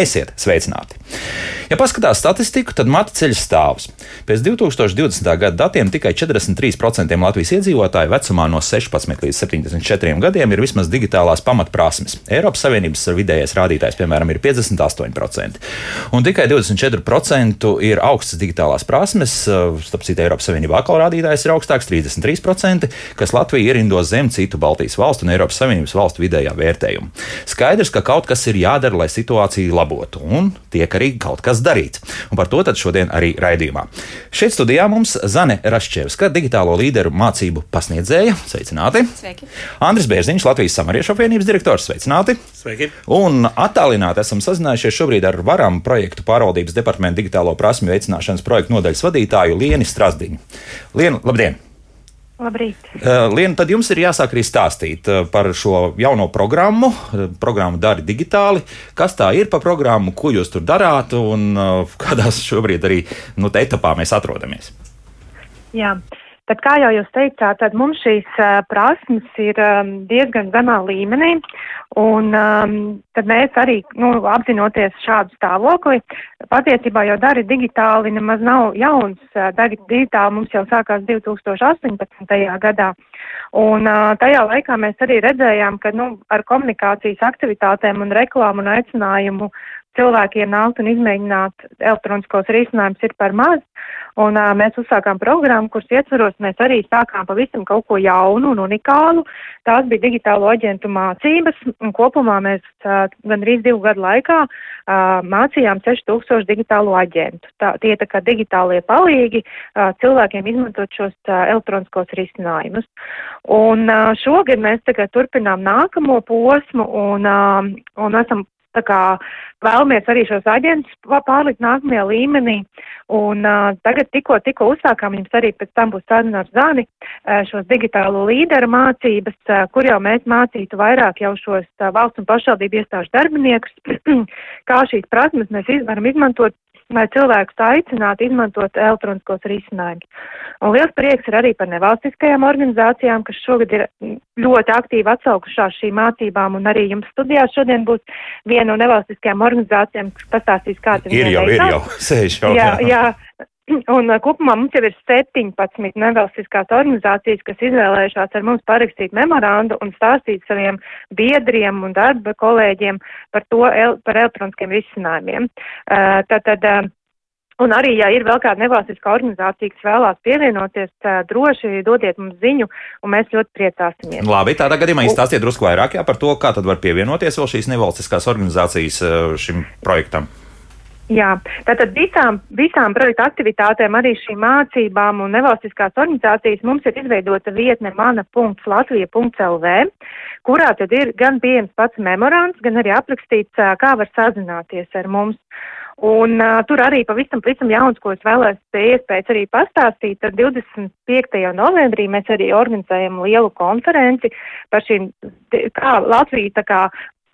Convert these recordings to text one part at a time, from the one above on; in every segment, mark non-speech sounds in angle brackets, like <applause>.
Esiet sveicināti! Ja paskatās statistiku, tad matu ceļš stāvs. Pēc 2020. gada datiem tikai 43% Latvijas iedzīvotāju vecumā no 16 līdz 74 gadiem ir vismaz digitālās pamatprasmes. Eiropas Savienības vidējais rādītājs, piemēram, ir 58%. Un tikai 24% ir augstas digitālās prasmes, starp citu, Eiropas Savienībā atkal rādītājs ir augstāks - 33%, kas Latvija ierindos zem citu Baltijas valstu un Eiropas Savienības valstu vidējā vērtējuma. Skaidrs, ka kaut kas ir jādara, lai situāciju labotu, un tiek arī kaut kas darīts. Un par to šodien arī raidījumā. Šeit studijā mums Zane Rašķevska, digitālo līderu mācību pasniedzēja. Sveicināti! Sveiki! Andris Bērziņš, Latvijas samariešu apvienības direktors. Sveicināti! Sveiki! Un attālināti esam sazinājušies šobrīd ar Varam projektu pārvaldības departamentu digitālo prasmju veicināšanas projektu nodaļas vadītāju Lienu Strasdiņu. Lienu, labdien! Labrīt. Uh, Liena, tad jums ir jāsāk arī stāstīt uh, par šo jauno programmu, uh, programmu Dari digitāli. Kas tā ir par programmu, ko jūs tur darāt un kādās šobrīd arī nu, etapā mēs atrodamies? Jā. Tad, kā jau jūs teicāt, tad mums šīs uh, prasmes ir diezgan zemā līmenī, un tad mēs arī, nu, apzinoties šādu stāvokli, patiesībā jau dari digitāli nemaz nav jauns. Uh, dari digitāli mums jau sākās 2018. gadā, un uh, tajā laikā mēs arī redzējām, ka, nu, ar komunikācijas aktivitātēm un reklāmu un aicinājumu cilvēkiem nākt un izmēģināt elektroniskos risinājumus ir par maz. Un uh, mēs uzsākām programmu, kuras ietvaros mēs arī sākām pavisam kaut ko jaunu un unikālu. Tās bija digitālo aģentu mācības, un kopumā mēs uh, gandrīz divu gadu laikā uh, mācījām 6000 digitālo aģentu. Tā, tie tā kā digitālie palīgi uh, cilvēkiem izmantot šos uh, elektroniskos risinājumus. Un uh, šogad mēs tagad turpinām nākamo posmu un, uh, un esam Tā kā vēlamies arī šos aģentus pārlikt nākamajā līmenī. Un uh, tagad tikko, tikko uzsākām, jums arī pēc tam būs saruna ar Zani, uh, šos digitālo līderu mācības, uh, kur jau mēs mācītu vairāk jau šos uh, valsts un pašvaldību iestāžu darbiniekus, <clears throat> kā šīs prasmes mēs varam izmantot lai cilvēkus aicinātu izmantot elektroniskos risinājumus. Un liels prieks ir arī par nevalstiskajām organizācijām, kas šogad ir ļoti aktīvi atsaukušās šīm mācībām, un arī jums studijās šodien būs viena no nevalstiskajām organizācijām, kas pastāstīs, kāds ir. Ir jau, ir jau, <laughs> sēž jau. Jā, jā. <clears throat> Un kopumā mums jau ir 17 nevalstiskās organizācijas, kas izvēlējušās ar mums parakstīt memorandu un stāstīt saviem biedriem un darba kolēģiem par to, par elektroniskiem risinājumiem. Tātad, Un arī, ja ir vēl kāda nevalstiskā organizācija, kas vēlās pievienoties, droši dodiet mums ziņu, un mēs ļoti priecāsimies. Labi, tādā gadījumā izstāstiet drusku vairāk jā, par to, kā tad var pievienoties vēl šīs nevalstiskās organizācijas šim projektam. Jā, tātad visām, visām projekta aktivitātēm, arī šīm mācībām un nevalstiskās organizācijas mums ir izveidota vietne mana.latvija.lv, kurā tad ir gan pieejams pats memorands, gan arī aprakstīts, kā var sazināties ar mums. Un uh, tur arī pavisam, pavisam jauns, ko es vēlēs iespējas arī pastāstīt. Tad 25. novembrī mēs arī organizējam lielu konferenci par šīm, kā Latvija tā kā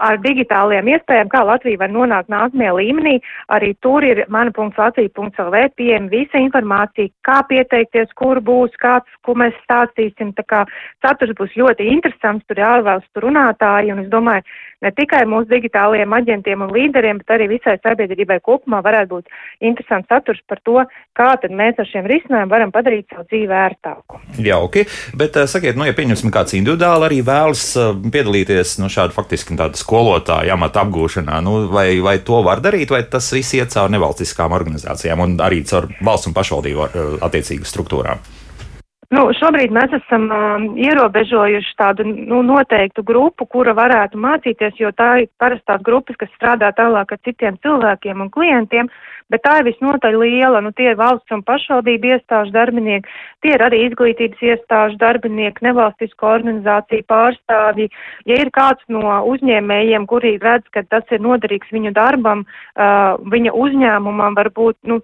ar digitālajām iespējām, kā Latvija var nonākt nākamajā līmenī. Arī tur ir mana.latvija.lv pieejama visa informācija, kā pieteikties, kur būs, kāds, ko mēs stāstīsim. Tā kā saturs būs ļoti interesants, tur ir ārvalstu runātāji, un es domāju, ne tikai mūsu digitālajiem aģentiem un līderiem, bet arī visai sabiedrībai kopumā varētu būt interesants saturs par to, kā tad mēs ar šiem risinājumiem varam padarīt savu dzīvi ērtāku. Jauki, bet uh, sakiet, nu, ja pieņemsim kāds individuāli arī vēlas uh, piedalīties no šāda faktiski tāda skolotāja amata apgūšanā, nu, vai, vai to var darīt, vai tas viss iet caur nevalstiskām organizācijām un arī caur valsts un pašvaldību uh, attiecīgu struktūrām? Nu, šobrīd mēs esam uh, ierobežojuši tādu nu, noteiktu grupu, kura varētu mācīties, jo tā ir parastās grupas, kas strādā tālāk ar citiem cilvēkiem un klientiem, bet tā ir visnotaļ liela. Nu, tie ir valsts un pašvaldību iestāžu darbinieki, tie ir arī izglītības iestāžu darbinieki, nevalstisko organizāciju pārstāvji. Ja ir kāds no uzņēmējiem, kuri redz, ka tas ir noderīgs viņu darbam, uh, viņa uzņēmumam, varbūt nu,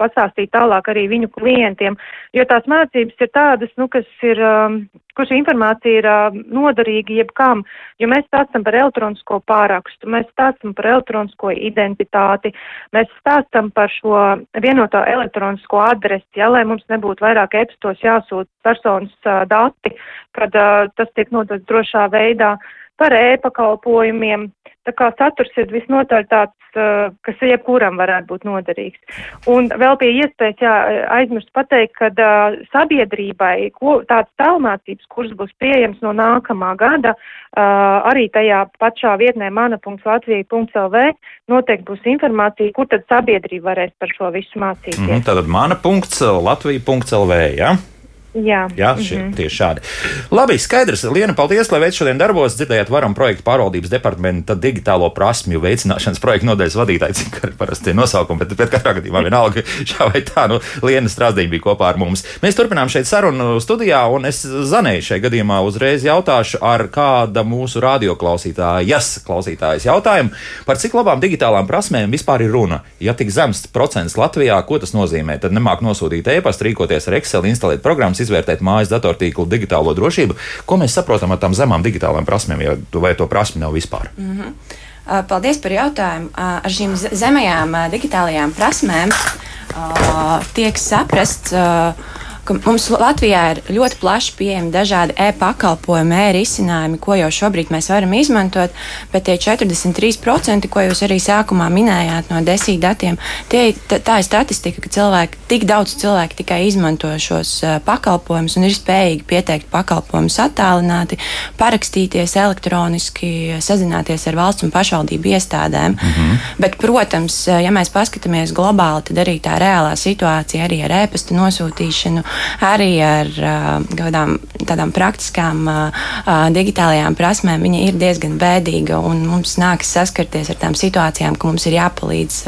pastāstīt tālāk arī viņu klientiem, jo tās mācības ir tādas, nu, kas ir, um, kur šī informācija ir uh, noderīga jebkam, jo mēs stāstam par elektronisko pārakstu, mēs stāstam par elektronisko identitāti, mēs stāstam par šo vienoto elektronisko adresi, ja, lai mums nebūtu vairāk e-pastos jāsūt personas uh, dati, kad uh, tas tiek nodots drošā veidā. Par e-pakalpojumiem. Tā kā saturs ir visnotaļ tāds, kas jebkuram varētu būt noderīgs. Un vēl pie iespējas, jā, aizmirst pateikt, ka uh, sabiedrībai ko, tāds tālmācības kurs būs pieejams no nākamā gada, uh, arī tajā pašā vietnē mana.latvija.lv noteikti būs informācija, kur tad sabiedrība varēs par šo visu mācīties. Mm tātad mana.latvija.lv, jā? Ja? Jā, Jā šie, mm -hmm. tieši šādi. Labi, skaidrs. Liena, paldies, lai veids šodien darbos. Dzirdējāt, varam projektu pārvaldības departamenta digitālo prasmju veicināšanas projektu nodaļas vadītāji, cik arī parasti ir nosaukumi, bet, bet katrā gadījumā vienalga <laughs> šā vai tā. Nu, Liena Strāzdiņa bija kopā ar mums. Mēs turpinām šeit sarunu studijā, un es zanēju šajā gadījumā uzreiz jautāšu ar kāda mūsu radioklausītājas klausītājas jautājumu, par cik labām digitālām prasmēm vispār ir runa. Ja tik zems procents Latvijā, ko tas nozīmē? Tad nemāk nosūtīt e-pastu, rīkoties ar Excel, instalēt programmas izvērtēt mājas datortīklu digitālo drošību. Ko mēs saprotam ar tām zemām digitālām prasmēm, ja, vai to prasmi nav vispār? Mm -hmm. Paldies par jautājumu. Ar šīm zemajām digitālajām prasmēm tiek saprasts ka mums Latvijā ir ļoti plaši pieejami dažādi e-pakalpojumi, e-risinājumi, ko jau šobrīd mēs varam izmantot, bet tie 43%, ko jūs arī sākumā minējāt no desmit datiem, tie, tā, ir statistika, ka cilvēki, tik daudz cilvēku tikai izmanto šos uh, pakalpojumus un ir spējīgi pieteikt pakalpojumus attālināti, parakstīties elektroniski, sazināties ar valsts un pašvaldību iestādēm. Mm -hmm. Bet, protams, ja mēs paskatāmies globāli, tad arī tā reālā situācija arī ar e-pasta nosūtīšanu arī ar kādām tādām praktiskām digitālajām prasmēm, viņa ir diezgan bēdīga. Mums nākas saskarties ar tām situācijām, ka mums ir jāpalīdz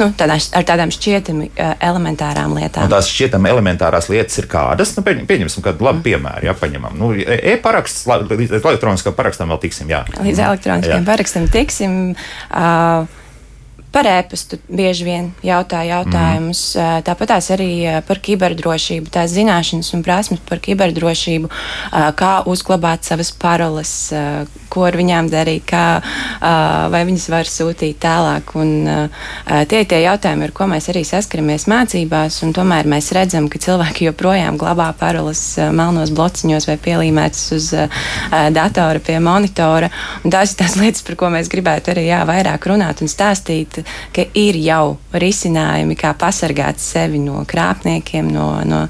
nu, tādā, ar tādām šķietami elementārām lietām. Un tās šķietami elementārās lietas ir kādas? Nu, pieņemsim kādu labu piemēru, ja paņemam. Nu, e-paraksts, līdz elektroniskam parakstam vēl tiksim. Jā. Līdz elektroniskam parakstam tiksim. Uh, Par ēpastu bieži vien jautā jautājumus. Mm. Tāpat tās arī par kiberdrošību, tās zināšanas un prasmes par kiberdrošību, kā uzglabāt savas paroles, ko ar viņām darīt, kā, vai viņas var sūtīt tālāk. Un, tie ir tie jautājumi, ar ko mēs arī saskaramies mācībās, un tomēr mēs redzam, ka cilvēki joprojām glabā paroles melnos blociņos vai pielīmētas uz datora pie monitora. Un tās ir tās lietas, par ko mēs gribētu arī jā, vairāk runāt un stāstīt ka ir jau risinājumi, kā pasargāt sevi no krāpniekiem, no, no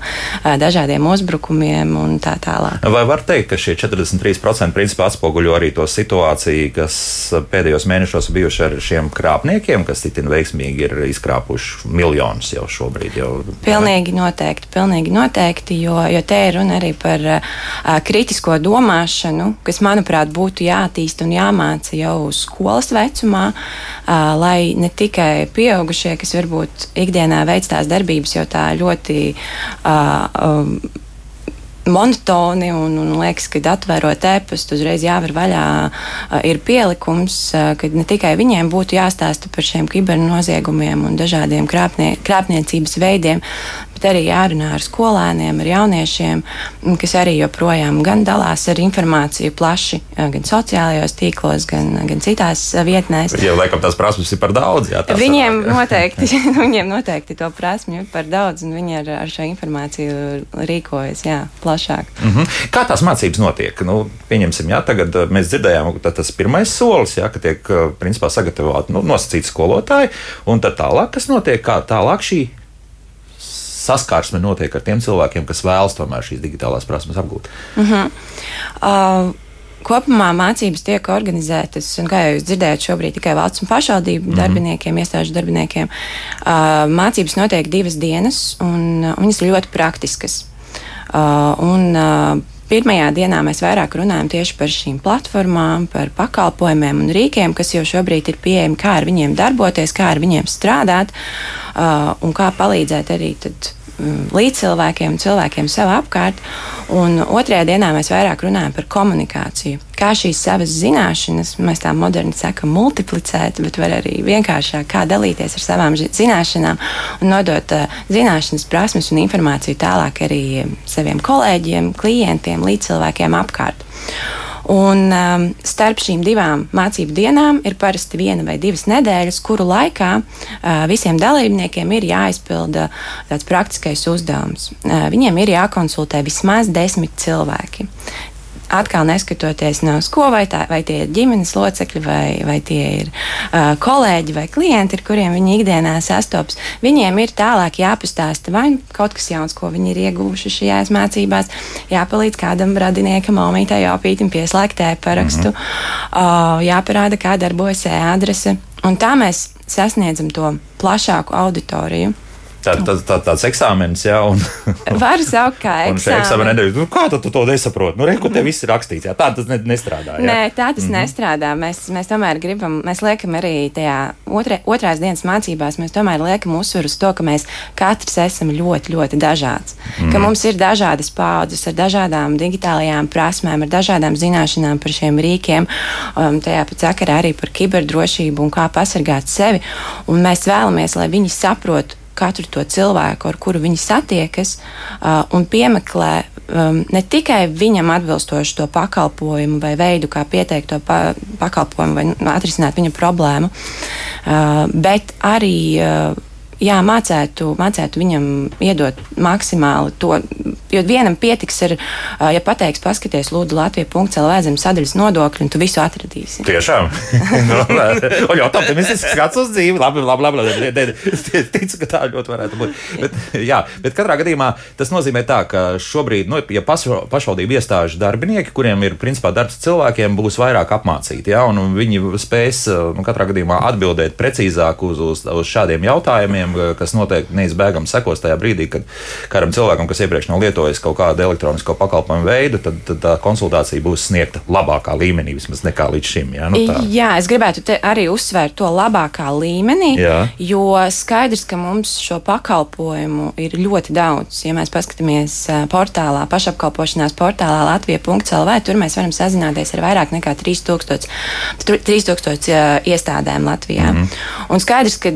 dažādiem uzbrukumiem un tā tālāk. Vai var teikt, ka šie 43% principā atspoguļo arī to situāciju, kas pēdējos mēnešos bijuši ar šiem krāpniekiem, kas itin veiksmīgi ir izkrāpuši miljonus jau šobrīd? Jau, pilnīgi noteikti, pilnīgi noteikti, jo, jo te ir runa arī par uh, kritisko domāšanu, kas, manuprāt, būtu jātīst un jāmāca jau skolas vecumā, uh, lai ne tikai pieaugušie, kas varbūt ikdienā veic tās darbības, jo tā ļoti. Uh, um, monotoni un, un liekas, ka atvērot e-pastu, uzreiz jāver vaļā, ir pielikums, ka ne tikai viņiem būtu jāstāsta par šiem kibernoziegumiem un dažādiem krāpnie, krāpniecības veidiem, bet arī jārunā ar skolēniem, ar jauniešiem, kas arī joprojām gan dalās ar informāciju plaši, gan sociālajos tīklos, gan, gan citās vietnēs. Ja laikam tās prasmes ir par daudz, jā, viņiem, sanāk, noteikti, <laughs> viņiem noteikti to prasmju ir par daudz, un viņi ar, ar šo informāciju rīkojas jā, plašāk. Mm -hmm. Kā tās mācības notiek? Nu, pieņemsim, jā, tagad mēs dzirdējām, ka tas pirmais solis, jā, ka tiek principā sagatavot nu, nosacīti skolotāji, un tad tālāk, kas notiek, kā tālāk šī saskarsme notiek ar tiem cilvēkiem, kas vēlas tomēr šīs digitālās prasmes apgūt? Mm -hmm. uh... Kopumā mācības tiek organizētas, un kā jūs dzirdējat, šobrīd tikai valsts un pašvaldību mm -hmm. darbiniekiem, iestāžu darbiniekiem. Uh, mācības notiek divas dienas, un uh, viņas ir ļoti praktiskas. Uh, un, uh, Pirmajā dienā mēs vairāk runājam tieši par šīm platformām, par pakalpojumiem un rīkiem, kas jau šobrīd ir pieejami, kā ar viņiem darboties, kā ar viņiem strādāt uh, un kā palīdzēt arī tad līdzcilvēkiem, cilvēkiem sev apkārt. Un otrajā dienā mēs vairāk runājam par komunikāciju. Kā šīs savas zināšanas, mēs tā moderni sakām, multiplicēt, bet var arī vienkāršāk kā dalīties ar savām zināšanām un nodot uh, zināšanas, prasmes un informāciju tālāk arī saviem kolēģiem, klientiem, līdzcilvēkiem apkārt. Un um, starp šīm divām mācību dienām ir parasti viena vai divas nedēļas, kuru laikā uh, visiem dalībniekiem ir jāizpilda tāds praktiskais uzdevums. Uh, viņiem ir jākonsultē vismaz desmit cilvēki atkal neskatoties no ko, vai, tā, vai tie ir ģimenes locekļi, vai, vai tie ir uh, kolēģi vai klienti, ar kuriem viņi ikdienā sastopas, viņiem ir tālāk jāpastāsta vai nu kaut kas jauns, ko viņi ir ieguvuši šajās mācībās, jāpalīdz kādam radiniekam, omītai, opītam pieslēgt e-parakstu, mm -hmm. uh, jāparāda, kā darbojas e-adrese. Un tā mēs sasniedzam to plašāku auditoriju. Tā, tā, tā, tāds eksāmenis, jā. Un, <laughs> Var saukt, kā eksāmenis. Nu, kā tu, tu to nesaproti? Nu, re, te viss ir rakstīts. Jā. Tā tas ne, nestrādā. Jā. Nē, tā tas mm -hmm. nestrādā. Mēs, mēs tomēr gribam, mēs liekam arī tajā otrē, otrās dienas mācībās, mēs tomēr liekam uzsvaru uz to, ka mēs katrs esam ļoti, ļoti dažāds. Mm. Ka mums ir dažādas paudzes ar dažādām digitālajām prasmēm, ar dažādām zināšanām par šiem rīkiem, um, tajā pat sakarā arī par kiberdrošību un kā pasargāt sevi. Un mēs vēlamies, lai viņi saprotu katru to cilvēku, ar kuru viņi satiekas, un piemeklē ne tikai viņam atbilstošu to pakalpojumu vai veidu, kā pieteikt to pa pakalpojumu vai atrisināt viņa problēmu, bet arī jā, mācētu, mācētu viņam iedot maksimāli to. Jo vienam pietiks, ar, ja pateiks, paskaties, lūdzu, Latvijas.CLV zem sadaļas nodokļu, un tu visu atradīsi. Tiešām. <laughs> un tā, tas ir skats uz dzīvi. Labi, labi, labi. <laughs> Ticu, ka tā ļoti varētu būt. Bet, jā, bet katrā gadījumā tas nozīmē tā, ka šobrīd, nu, ja pašvaldību iestāžu darbinieki, kuriem ir principā darbs cilvēkiem, būs vairāk apmācīti, ja, un viņi spēs nu, katrā gadījumā atbildēt precīzāk uz, uz, uz šādiem jautājumiem jautājumiem, kas noteikti neizbēgami sekos tajā brīdī, kad kādam cilvēkam, kas iepriekš nav lietojis kaut kādu elektronisko pakalpojumu veidu, tad, tad tā konsultācija būs sniegta labākā līmenī vismaz nekā līdz šim. Jā, nu tā. jā es gribētu arī uzsvērt to labākā līmenī, jā. jo skaidrs, ka mums šo pakalpojumu ir ļoti daudz. Ja mēs paskatāmies portālā, pašapkalpošanās portālā Latvija.CLV, tur mēs varam sazināties ar vairāk nekā 3000, 3000 iestādēm Latvijā. Mm -hmm. Un skaidrs, ka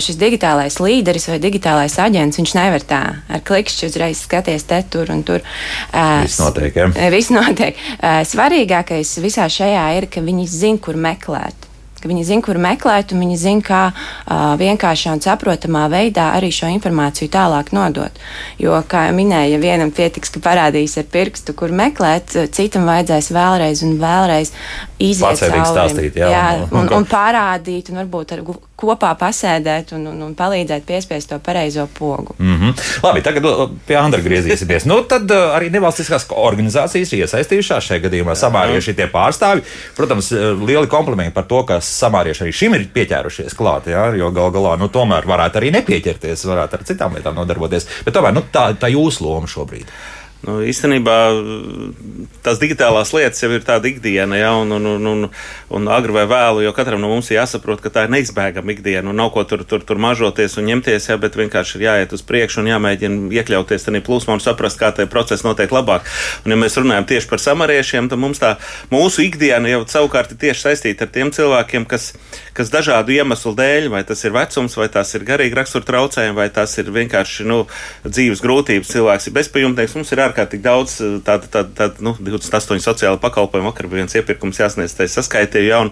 šis digitālais digitālais līderis vai digitālais aģents, viņš nevar tā ar klikšķi uzreiz skaties te, tur un tur. Viss notiek, ja? Viss notiek. Svarīgākais visā šajā ir, ka viņi zina, kur meklēt ka viņi zina, kur meklēt, un viņi zina, kā uh, vienkāršā un saprotamā veidā arī šo informāciju tālāk nodot. Jo, kā jau minēju, ja vienam pietiks, ka parādīs ar pirkstu, kur meklēt, citam vajadzēs vēlreiz un vēlreiz iziet cauri. Stāstīt, jā, jā, un, un, un parādīt, un varbūt ar kopā pasēdēt un, un, un palīdzēt piespiest to pareizo pogu. Mm -hmm. Labi, tagad pie Andra griezīsimies. nu, tad uh, arī nevalstiskās organizācijas ir iesaistījušās šajā gadījumā. Samārieši tie pārstāvi. Protams, lieli komplimenti par to, ka samārieši arī šim ir pieķērušies klāt, jā, jo gal galā nu, tomēr varētu arī nepieķerties, varētu ar citām lietām nodarboties. Bet tomēr nu, tā, tā jūsu loma šobrīd. Nu, īstenībā tās digitālās lietas jau ir tāda ikdiena, ja, un, un, un, un, un agri vai vēlu, jo katram no mums ir jāsaprot, ka tā ir neizbēgama ikdiena, un nav ko tur, tur, tur mažoties un ņemties, ja, bet vienkārši ir jāiet uz priekšu un jāmēģina iekļauties tajā plūsmā un saprast, kā tie procesi notiek labāk. Un, ja mēs runājam tieši par samariešiem, tad mums tā mūsu ikdiena jau savukārt ir tieši saistīta ar tiem cilvēkiem, kas, kas dažādu iemeslu dēļ, vai tas ir vecums, vai tas ir garīgi rakstura traucējumi, vai tas ir vienkārši nu, dzīves grūtības, cilvēks ir bezpajumtnieks. Mums ir ārkārtīgi daudz tādu, tādu, tādu nu, 28 sociālu pakalpojumu. Vakar bija viens iepirkums jāsniedz, tā saskaitīju. Ja, un,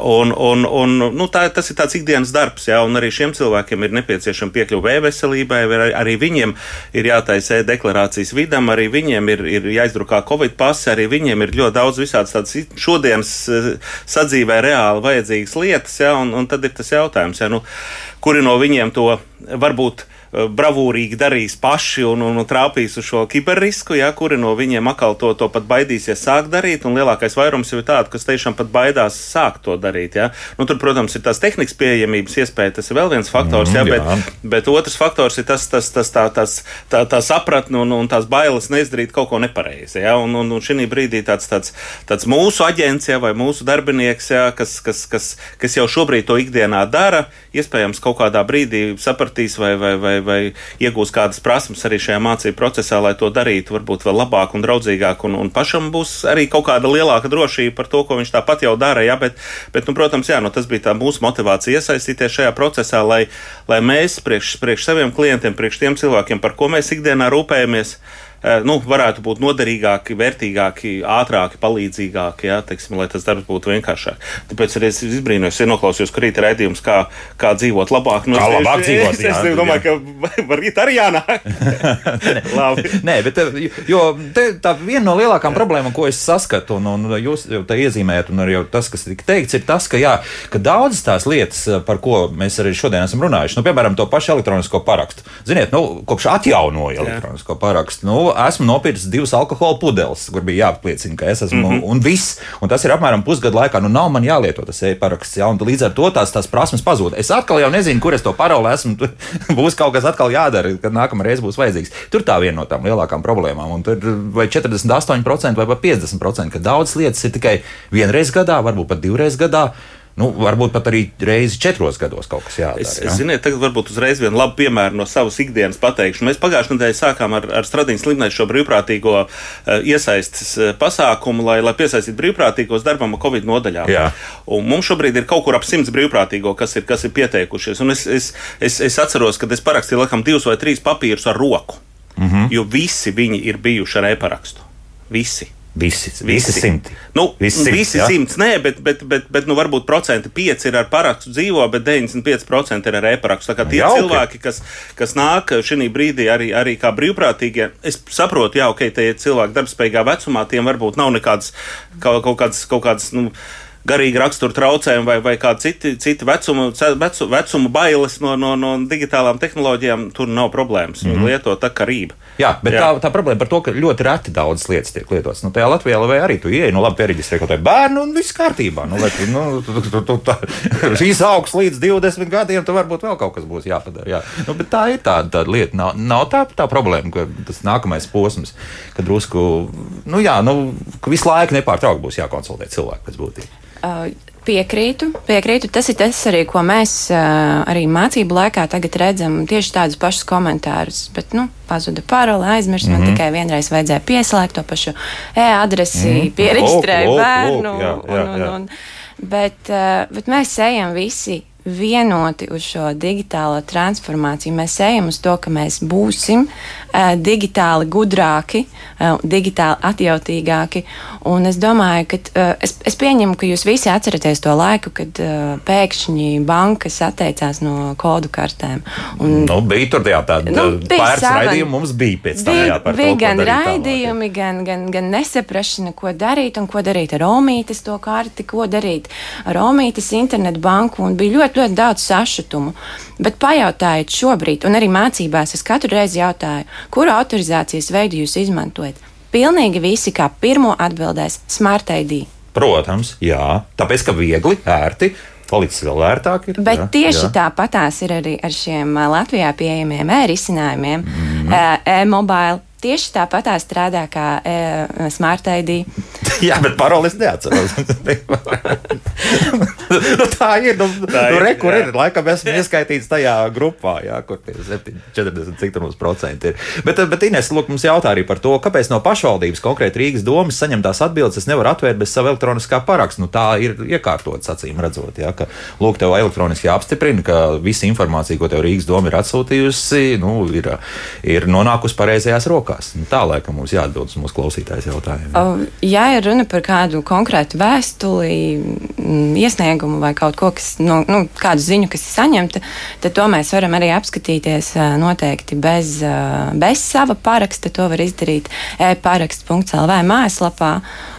un, un, un, nu, tā, tas ir tāds ikdienas darbs, ja, un arī šiem cilvēkiem ir nepieciešama piekļuve e-veselībai, arī, arī viņiem ir jātaisa e-deklarācijas vidam, arī viņiem ir, ir jāizdrukā Covid pasi, arī viņiem ir ļoti daudz visādas tādas šodienas sadzīvē reāli vajadzīgas lietas, ja, un, un tad ir tas jautājums, ja, nu, kuri no viņiem to varbūt Eh, bravūrīgi darīs paši un, un, un trāpīs uz šo kiberrisku, ja, kuri no viņiem atkal to, to pat baidīsies sākt darīt, un lielākais vairums jau ir tādu, kas tiešām pat baidās sākt to darīt. Ja. Nu, tur, protams, ir tās tehnikas pieejamības iespēja, tas ir vēl viens faktors, mm, ja, bet, jā. bet otrs faktors ir tas, tas, tas tā, tas, tā, tā sapratne un, un tās bailes neizdarīt kaut ko nepareizi. Ja, un, un, un šī brīdī tāds, tāds, tāds mūsu aģents ja, vai mūsu darbinieks, ja, kas, kas, kas, kas jau šobrīd to ikdienā dara, iespējams kaut kādā brīdī sapratīs vai, vai, vai vai, vai iegūs kādas prasmes arī šajā mācību procesā, lai to darītu varbūt vēl labāk un draudzīgāk, un, un pašam būs arī kaut kāda lielāka drošība par to, ko viņš tāpat jau dara. Ja? Bet, bet nu, protams, jā, nu, tas bija mūsu motivācija iesaistīties šajā procesā, lai, lai mēs priekš, priekš saviem klientiem, priekš tiem cilvēkiem, par ko mēs ikdienā rūpējamies, nu, varētu būt noderīgāki, vērtīgāki, ātrāki, palīdzīgāki, jā, teiksim, lai tas darbs būtu vienkāršāk. Tāpēc arī es izbrīnījos, ja noklausījos, ka rīt ir raidījums, kā, kā dzīvot labāk. Nu, kā labāk dzīvot? Es, jā, es domāju, jā. ka var rīt arī jānāk. <laughs> Labi. Nē, bet jo te, tā viena no lielākām problēmām, ko es saskatu, un, un jūs jau te iezīmējat, un arī tas, kas tika teikts, ir tas, ka, jā, ka daudzas tās lietas, par ko mēs arī šodien esam runājuši, nu, piemēram, to pašu elektronisko parakstu. Ziniet, nu, kopš atjaunoja elektronisko parakstu. Nu, esmu nopircis divas alkohola pudeles, kur bija jāapliecina, ka es esmu. Mm -hmm. Un viss. Un tas ir apmēram pusgadu laikā. Nu, nav man jālieto tas e-paraksts. Ja, līdz ar to tās, tās prasmes pazūd. Es atkal jau nezinu, kur es to paroli esmu. <laughs> būs kaut kas atkal jādara, kad nākamā reize būs vajadzīgs. Tur tā viena no tām lielākām problēmām. Un tur vai 48% vai pat 50%, ka daudzas lietas ir tikai vienreiz gadā, varbūt pat divreiz gadā. Nu, varbūt pat arī reizi četros gados kaut kas jādara. Es, ja? Ziniet, tagad varbūt uzreiz vienu labu piemēru no savas ikdienas pateikšu. Mēs pagājušajā nedēļā sākām ar, ar Stradīnas slimnīcu šo brīvprātīgo uh, iesaistes uh, pasākumu, lai, lai piesaistītu brīvprātīgos darbam Covid nodaļā. Mums šobrīd ir kaut kur ap simts brīvprātīgo, kas ir, kas ir pieteikušies. Un es, es, es, es atceros, ka es parakstīju laikam divus vai trīs papīrus ar roku, mm -hmm. jo visi viņi ir bijuši ar e-parakstu. Visi. Visi, visi, simti. Nu, visi simts, visi simts nē, bet, bet, bet, bet nu, varbūt procenti 5 ir ar parakstu dzīvo, bet 95% ir ar e-parakstu. Tā kā tie Jauki. cilvēki, kas, kas nāk šī brīdī arī, arī kā brīvprātīgie, es saprotu, jā, ok, tie cilvēki darbspējīgā vecumā, tiem varbūt nav nekādas kaut, kaut kādas. Kaut kādas nu, garīga rakstura traucējumi vai, vai kādi citi, citi vecuma, vecu, vecuma bailes no, no, no digitālām tehnoloģijām, tur nav problēmas. Mm -hmm. Lieto tā kā rība. Jā, bet Jā. Tā, tā problēma par to, ka ļoti reti daudzas lietas tiek lietotas. Nu, tajā Latvijā vai arī tu ieej, nu labi, pieregistrē kaut kādu bērnu un viss kārtībā. Nu, vai, nu, tu, tu, tu, tā, <laughs> šīs augs līdz 20 gadiem, tad varbūt vēl kaut kas būs jāpadara. Jā. Nu, bet tā ir tāda, tāda lieta. Nav, nav tā, tā problēma, ka tas nākamais posms, kad drusku, nu jā, nu, visu laiku nepārtraukti būs jākonsultē cilvēki pēc būtības. Uh, piekrītu, piekrītu. Tas ir tas arī, ko mēs uh, arī mācību laikā redzam. Tieši tādus pašus komentārus. Bet, nu, pazuda parole, aizmirst. Mm -hmm. Man mhm. tikai vienreiz vajadzēja pieslēgt to pašu e-adresi, mm -hmm. pierakstīt bērnu. Jā, jā, jā. Un, un, un, bet, uh, bet mēs ejam visi vienoti uz šo digitālo transformāciju. Mēs ejam uz to, ka mēs būsim uh, digitāli gudrāki, uh, digitāli atjautīgāki. Un es domāju, ka uh, es, es pieņemu, ka jūs visi atceraties to laiku, kad uh, pēkšņi bankas atteicās no kodu kartēm. Un, nu, bija tur jā, tāda nu, pāris raidījumi mums bija pēc tam. Bija, jā, bija to, gan raidījumi, gan, gan, gan nesaprašana, ko darīt un ko darīt ar Omītes to karti, ko darīt ar Omītes internetu banku. Un bija ļoti, ļoti daudz sašutumu. Bet pajautājiet šobrīd, un arī mācībās es katru reizi jautāju, kuru autorizācijas veidu jūs izmantojat. Pilnīgi visi kā pirmo atbildēs Smart ID. Protams, jā, tāpēc ka viegli, ērti. Palicis vēl ērtāk. Ir, Bet jā, tieši jā. tāpatās ir arī ar šiem Latvijā pieejamiem e-risinājumiem, mm e-mobile Tieši tāpat tā strādā kā e, Smart ID. <laughs> Jā, bet paroles neatceros. <laughs> nu, tā ir. Nu, tā nu, ir, re, kur ir. Laikam esmu ieskaitīts tajā grupā, jā, kur tie 7, 40, cik tur mums procenti ir. Bet, bet Ines, lūk, mums jautā arī par to, kāpēc no pašvaldības, konkrēti Rīgas domas, saņem tās atbildes, es nevaru atvērt bez sava elektroniskā paraksta. Nu, tā ir iekārtots, acīm redzot, jā, ka, lūk, tev elektroniski jāapstiprina, ka visa informācija, ko tev Rīgas doma ir atsūtījusi, nu, ir, ir nonākusi pareizajās rokās. Nu, tā laikam mums jāatbild uz mūsu klausītājas jautājumu. Ja ir runa par kādu konkrētu vēstuli, mm, iesniegumu vai kaut ko, kas, nu, nu, kādu ziņu, kas ir saņemta, tad to mēs varam arī apskatīties noteikti bez, bez sava paraksta. To var izdarīt e-paraksts.lv mājaslapā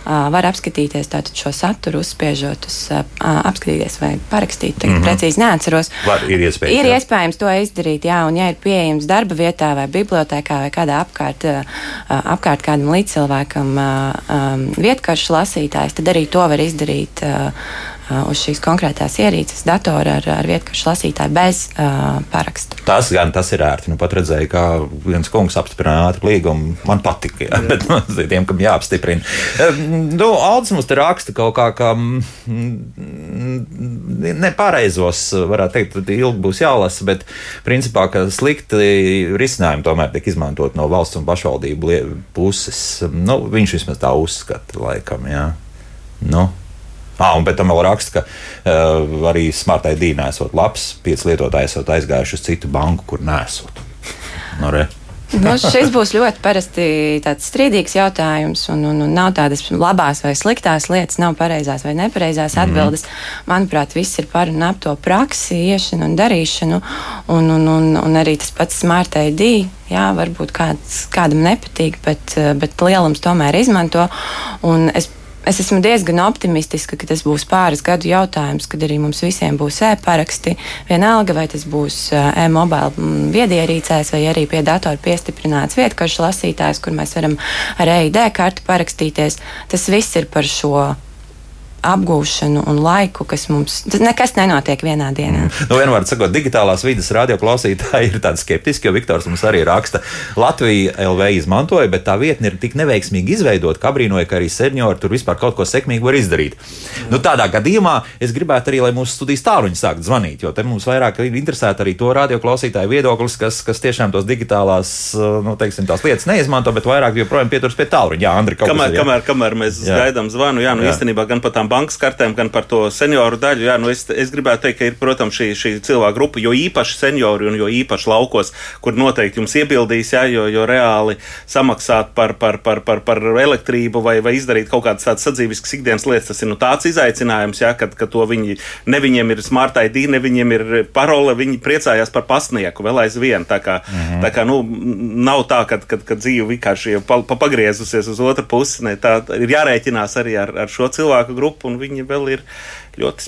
var apskatīties šo saturu, uzspiežot uz apskatīties vai parakstīt. Tagad mm -hmm. precīzi neatceros. Var, ir iespējams, ir jā. iespējams to izdarīt, jā, un ja ir pieejams darba vietā vai bibliotekā vai kādā apkārt, apkārt kādam līdzcilvēkam vietkaršu lasītājs, tad arī to var izdarīt uz šīs konkrētās ierīces, datora ar, ar vietkašu lasītāju bez uh, paraksta. Tas gan tas ir ērti. Nu, pat redzēju, kā viens kungs apstiprināja ātru līgumu. Man patika, jā, bet <laughs> nu, tiem, kam jāapstiprina. Nu, Aldis mums te raksta kaut kā, ka nepareizos, varētu teikt, ilgi būs jālasa, bet principā, ka slikti risinājumi tomēr tiek izmantot no valsts un pašvaldību puses. Nu, viņš vismaz tā uzskata, laikam, jā. Nu. Ah, un pēc tam vēl raksta, ka uh, arī Smart ID nesot labs, pieci lietotāji esat aizgājuši uz citu banku, kur nesot. Nu, re. <laughs> Nu, šis būs ļoti parasti tāds strīdīgs jautājums, un, un, un nav tādas labās vai sliktās lietas, nav pareizās vai nepareizās mhm. atbildes. Mm -hmm. Manuprāt, viss ir par un ap to praksi, iešanu un darīšanu, un, un, un, un arī tas pats smart ID. Jā, varbūt kāds, kādam nepatīk, bet, bet lielums tomēr izmanto. Un es Es esmu diezgan optimistiska, ka tas būs pāris gadu jautājums, kad arī mums visiem būs e-paraksti. Vienalga, vai tas būs e-mobile mm, viedierīcēs vai arī pie datora piestiprināts vietkaršu lasītājs, kur mēs varam ar EID karti parakstīties. Tas viss ir par šo apgūšanu un laiku, kas mums nekas nenotiek vienā dienā. Mm. Nu, vienmēr sakot, digitālās vidas radioklausītāji ir tādi skeptiski, jo Viktors mums arī raksta, Latvija LV izmantoja, bet tā vietne ir tik neveiksmīgi izveidota, ka brīnoja, ka arī seniori tur vispār kaut ko sekmīgi var izdarīt. Mm. Nu, tādā gadījumā es gribētu arī, lai mūsu studijas tāluņi sāktu zvanīt, jo te mums vairāk interesētu arī to radioklausītāju viedoklis, kas, kas tiešām tos digitālās nu, teiksim, lietas neizmanto, bet vairāk joprojām pieturas pie tāluņa. Jā, Andri, kamēr, ir, jā. kamēr, kamēr mēs jā. gaidām zvanu, jā, nu jā. īstenībā gan par tām bankas kartēm, gan par to senioru daļu. Jā, nu es, es gribētu teikt, ka ir, protams, šī, šī cilvēku grupa, jo īpaši seniori un jo īpaši laukos, kur noteikti jums iebildīs, jā, jo, jo reāli samaksāt par, par, par, par, par elektrību vai, vai izdarīt kaut kādas tādas sadzīviskas ikdienas lietas, tas ir nu, tāds izaicinājums, jā, kad, kad to viņi, ne viņiem ir smart ID, ne viņiem ir parole, viņi priecājās par pasnieku vēl aizvien. Tā kā, mm -hmm. tā kā nu, nav tā, ka, kad, kad dzīve vienkārši pa, pa, pagriezusies uz otru pusi. Ne, tā ir jārēķinās arī ar, ar šo cilvēku grupu, un viņi vēl ir ļoti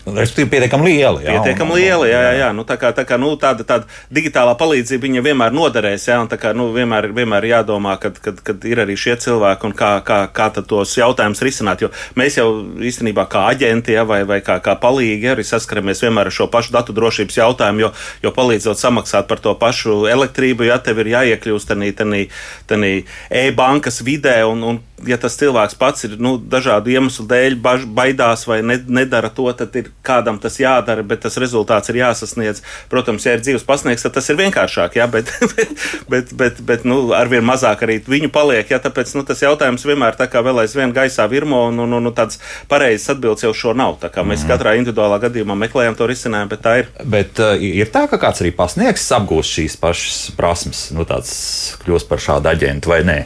sprigani. Respektīvi, pietiekami liela. Jā, pietiekami liela, jā, jā, jā. Nu, tā kā, tā kā nu, tāda, tāda digitālā palīdzība viņa vienmēr noderēs, jā, un tā kā nu, vienmēr, vienmēr jādomā, kad, kad, kad ir arī šie cilvēki un kā, kā, kā tos jautājumus risināt. Jo mēs jau īstenībā kā aģenti jā, vai, vai kā, kā palīgi arī saskaramies vienmēr ar šo pašu datu drošības jautājumu, jo, jo palīdzot samaksāt par to pašu elektrību, ja tev ir jāiekļūst tādā e-bankas vidē un, un ja tas cilvēks pats ir nu, dažādu iemeslu dēļ baž, baidās vai ne, nedara to, tad ir kādam tas jādara, bet tas rezultāts ir jāsasniedz. Protams, ja ir dzīves pasniegs, tad tas ir vienkāršāk, jā, bet, <laughs> bet, bet, bet, bet nu, arvien mazāk arī viņu paliek. Jā, tāpēc nu, tas jautājums vienmēr tā kā vēl aizvien gaisā virmo, un, un, un, un tāds pareizs atbildes jau šo nav. Tā kā mēs mm. katrā individuālā gadījumā meklējam to risinājumu, bet tā ir. Bet uh, ir tā, ka kāds arī pasniegs apgūst šīs pašas prasmes, nu tāds kļūst par šādu aģentu vai nē?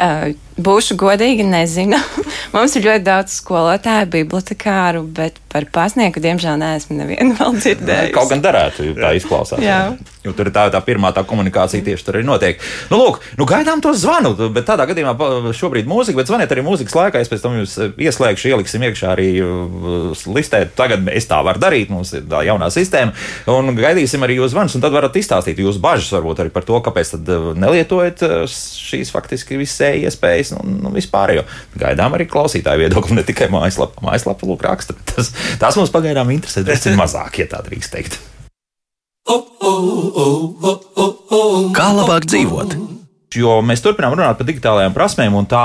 Uh, būšu godīga, nezinu. <laughs> Mums ir ļoti daudz skolotāju, bibliotekāru, bet par pasnieku, diemžēl, neesmu nevienu vēl dzirdējis. Kaut gan darētu, tā izklausās. Jā. Jo tur ir tā, tā pirmā tā komunikācija tieši tur arī notiek. Nu, lūk, nu, gaidām to zvanu, bet tādā gadījumā šobrīd mūzika, bet zvaniet arī mūzikas laikā. Es pēc tam jūs ieslēgšu, ieliksim iekšā arī uh, listē. Tagad es tā varu darīt, mums ir tā jaunā sistēma. Un gaidīsim arī jūs zvanus, un tad varat izstāstīt jūsu bažas varbūt arī par to, kāpēc tad uh, nelietojat šīs faktiski visai iespējas un, un vispār. Jo gaidām arī klausītāju viedokli, ne tikai mājaslapā. Mājaslapā lūk raksta. Tas, tas mums pagaidām interesē, ir mazāk, ja tā drīkst teikt. Kā labāk dzīvot? Jo mēs turpinām runāt par digitālajām prasmēm un tā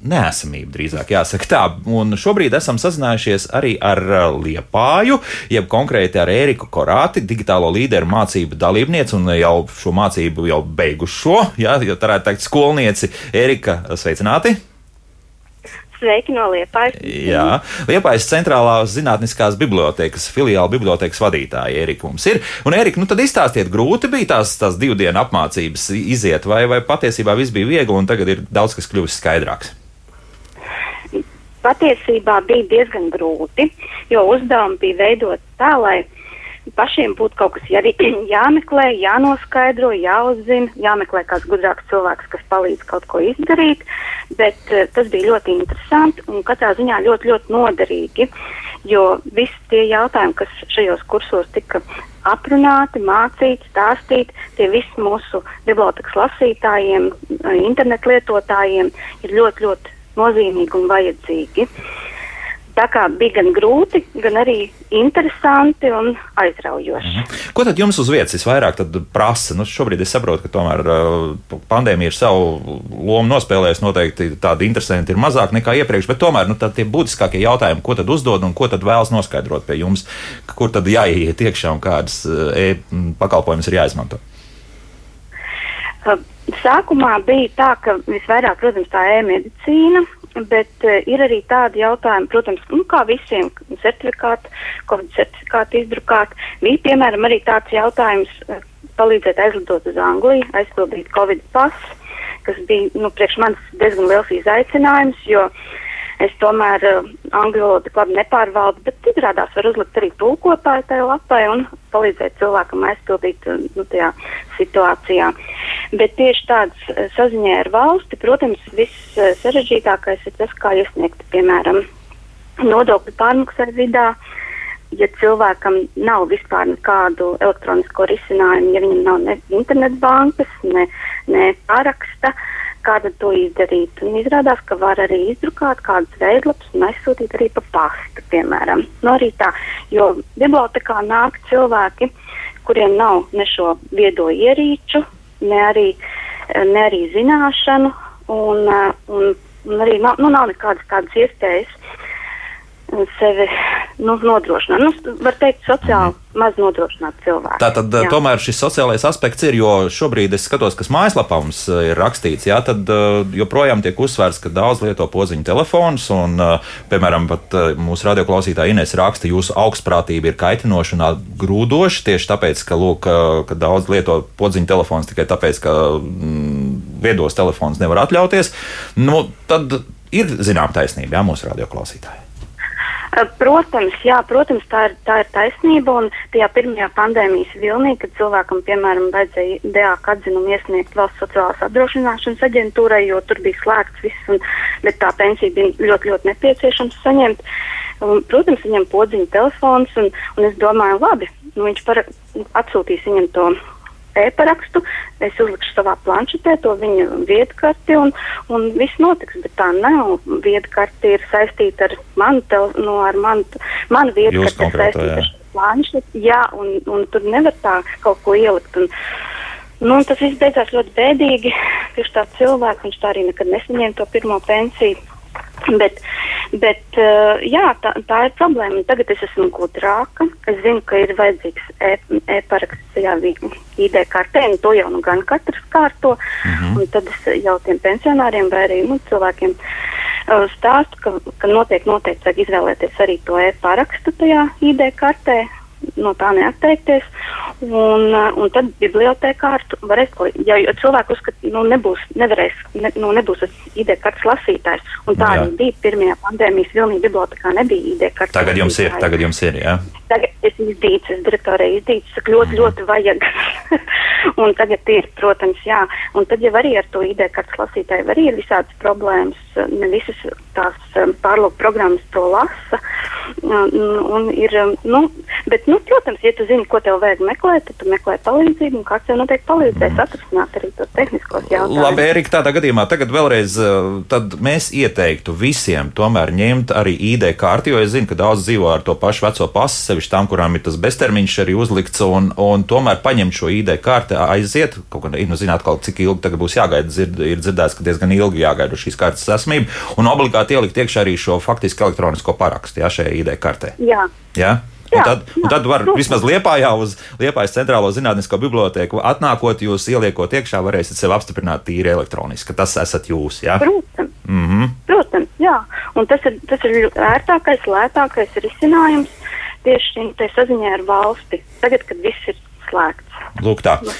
nesamību, drīzāk jāsaka tā. Un šobrīd esam sazinājušies arī ar Liepāju, jeb konkrēti ar Ēriku Korāti, digitālo līderu mācību dalībnieci un jau šo mācību jau beigušo, jā, ja tā varētu teikt, skolnieci Ērika, sveicināti! Sveiki no Liepājas. Jā, Liepājas centrālās zinātniskās bibliotekas filiāla bibliotekas vadītāja Erika mums ir. Un, Erika, nu tad izstāstiet, grūti bija tās, tās divu dienu apmācības iziet, vai, vai patiesībā viss bija viegli un tagad ir daudz kas kļuvis skaidrāks? Patiesībā bija diezgan grūti, jo uzdevumi bija veidot tā, lai pašiem būtu kaut kas jā, <clears throat> jāmeklē, jānoskaidro, jāuzzina, jāmeklē kāds gudrāks cilvēks, kas palīdz kaut ko izdarīt. Bet uh, tas bija ļoti interesanti un katrā ziņā ļoti, ļoti noderīgi, jo visi tie jautājumi, kas šajos kursos tika aprunāti, mācīti, stāstīti, tie visi mūsu bibliotekas lasītājiem, eh, internetu lietotājiem ir ļoti, ļoti nozīmīgi un vajadzīgi. Uh, Tā kā bija gan grūti, gan arī interesanti un aizraujoši. -hmm. Ko tad jums uz vietas visvairāk prasa? Nu, šobrīd es saprotu, ka tomēr uh, pandēmija ir savu lomu nospēlējusi. Noteikti tādi interesanti ir mazāk nekā iepriekš, bet tomēr nu, tie būtiskākie jautājumi, ko tad uzdod un ko tad vēlas noskaidrot pie jums, kur tad jāiet iekšā un kādas uh, e-pakalpojumus ir jāizmanto. Uh, sākumā bija tā, ka visvairāk, protams, tā e-medicīna Bet uh, ir arī tādi jautājumi, protams, nu, kā visiem certifikāti, Covid certifikāti izdrukāt. Bija, piemēram, arī tāds jautājums uh, palīdzēt aizlidot uz Angliju, aizpildīt Covid pasu, kas bija, nu, priekš manis diezgan liels izaicinājums, jo uh, Es tomēr uh, angļu valodu labi nepārvaldu, bet izrādās var uzlikt arī tulkotāju tajā lapai un palīdzēt cilvēkam aizpildīt uh, nu, tajā situācijā. Bet tieši tāds uh, saziņā ar valsti, protams, viss uh, sarežģītākais ir tas, kā iesniegt, piemēram, nodokļu pārmaksai vidā. Ja cilvēkam nav vispār nekādu elektronisko risinājumu, ja viņam nav ne internetbankas, ne, ne paraksta, uh, kāda to izdarīt. Un izrādās, ka var arī izdrukāt kādus veidlapus un aizsūtīt arī pa pastu, piemēram. No arī tā, jo bibliotekā nāk cilvēki, kuriem nav ne šo viedo ierīču, ne arī, ne arī zināšanu, un, un, un arī nav, nu, nav nekādas tādas iespējas sevi nu, nodrošināt. Nu, var teikt, sociāli mm. maz nodrošināt cilvēku. Tātad jā. tomēr šis sociālais aspekts ir, jo šobrīd es skatos, kas mājaslapā mums ir rakstīts, jā, tad joprojām tiek uzsvērts, ka daudz lieto podziņu telefonus, un, piemēram, pat mūsu radioklausītāja Ines raksta, jūsu augstprātība ir kaitinoša un grūdoša tieši tāpēc, ka, lūk, ka daudz lieto podziņu telefonus tikai tāpēc, ka mm, viedos telefonus nevar atļauties. Nu, tad ir zinām taisnība, jā, mūsu radioklausītāji. Eh, protams, jā, protams, tā ir, tā ir taisnība. Un tajā pirmajā pandēmijas vilnī, kad cilvēkam, piemēram, vajadzēja DAK atzinumu iesniegt valsts sociālās apdrošināšanas aģentūrai, jo tur bija slēgts viss, un, bet tā pensija bija ļoti, ļoti nepieciešams saņemt. Un, protams, viņam podziņa telefons, un, un es domāju, labi, nu, viņš par, atsūtīs viņam to e-parakstu, es uzlikšu savā planšetē to viņa viedkarti un, un viss notiks. Bet tā nav. Viedkarti ir saistīta ar manu, tel, no, ar manu, manu viedkarti ir saistīta ar planšeti. Jā, un, un tur nevar tā kaut ko ielikt. Un, nu, tas viss beidzās ļoti bēdīgi. Tieši tā cilvēks, viņš tā arī nekad nesaņēma to pirmo pensiju. Bet, bet uh, jā, tā, tā ir problēma. Tagad es esmu gudrāka. Es zinu, ka ir vajadzīgs e-paraksts e e ID kartē, un to jau nu gan katrs kārto. Mm -hmm. Tad es jau tiem pensionāriem vai arī nu, cilvēkiem uh, stāstu, ka, ka noteikti, noteikti vajag izvēlēties arī to e-parakstu tajā ID kartē no tā neatteikties. Un, uh, un tad bibliotekāri varēs, ja, ja cilvēki uzskata, nu, nebūs, nevarēs, ne, nu, nebūs ID kartes lasītājs, un tā jā. arī bija pirmajā pandēmijas vilnī bibliotekā nebija ID kartes. Tagad jums ir, tagad jums ir, jā. Tagad es izdīcu, es direktorē izdīcu, saka, ļoti, mm. ļoti vajag. <laughs> un tagad ir, protams, jā. Un tad jau arī ar to ID kartes lasītāju arī ir visādas problēmas, ne visas tās um, pārlūk programmas to lasa. Un, un ir, um, nu, bet, nu, protams, ja tu zini, ko tev vajag meklēt, tad tu meklē palīdzību, un kāds tev noteikti palīdzēs mm. atrisināt arī tos tehniskos jautājumus. Labi, Erika, tādā gadījumā tagad vēlreiz, tad mēs ieteiktu visiem tomēr ņemt arī ID karti, jo es zinu, ka daudz dzīvo ar to pašu veco pasu, sevišķi tām, kurām ir tas beztermiņš arī uzlikts, un, un tomēr paņemt šo ID karti, aiziet, kaut kā, nu, zināt, kaut cik ilgi tagad būs jāgaida, dzird, ir dzirdēts, ka diezgan ilgi jāgaida šīs kartes esamību, un obligāti ielikt iekšā arī šo faktiski elektronisko parakstu, jā, šajā ID kartē. Jā. jā? Un tad, jā, un tad var protams. vismaz Liepājā uz Liepājas centrālo zinātnisko biblioteku atnākot, jūs ieliekot iekšā, varēsiet sev apstiprināt tīri elektroniski, ka tas esat jūs. Jā? Protams. Mm -hmm. Protams, jā. Un tas ir, tas ir ērtākais, lētākais risinājums tieši šim saziņā ar valsti. Tagad, kad viss ir slēgts. Lūk, tā. Nu,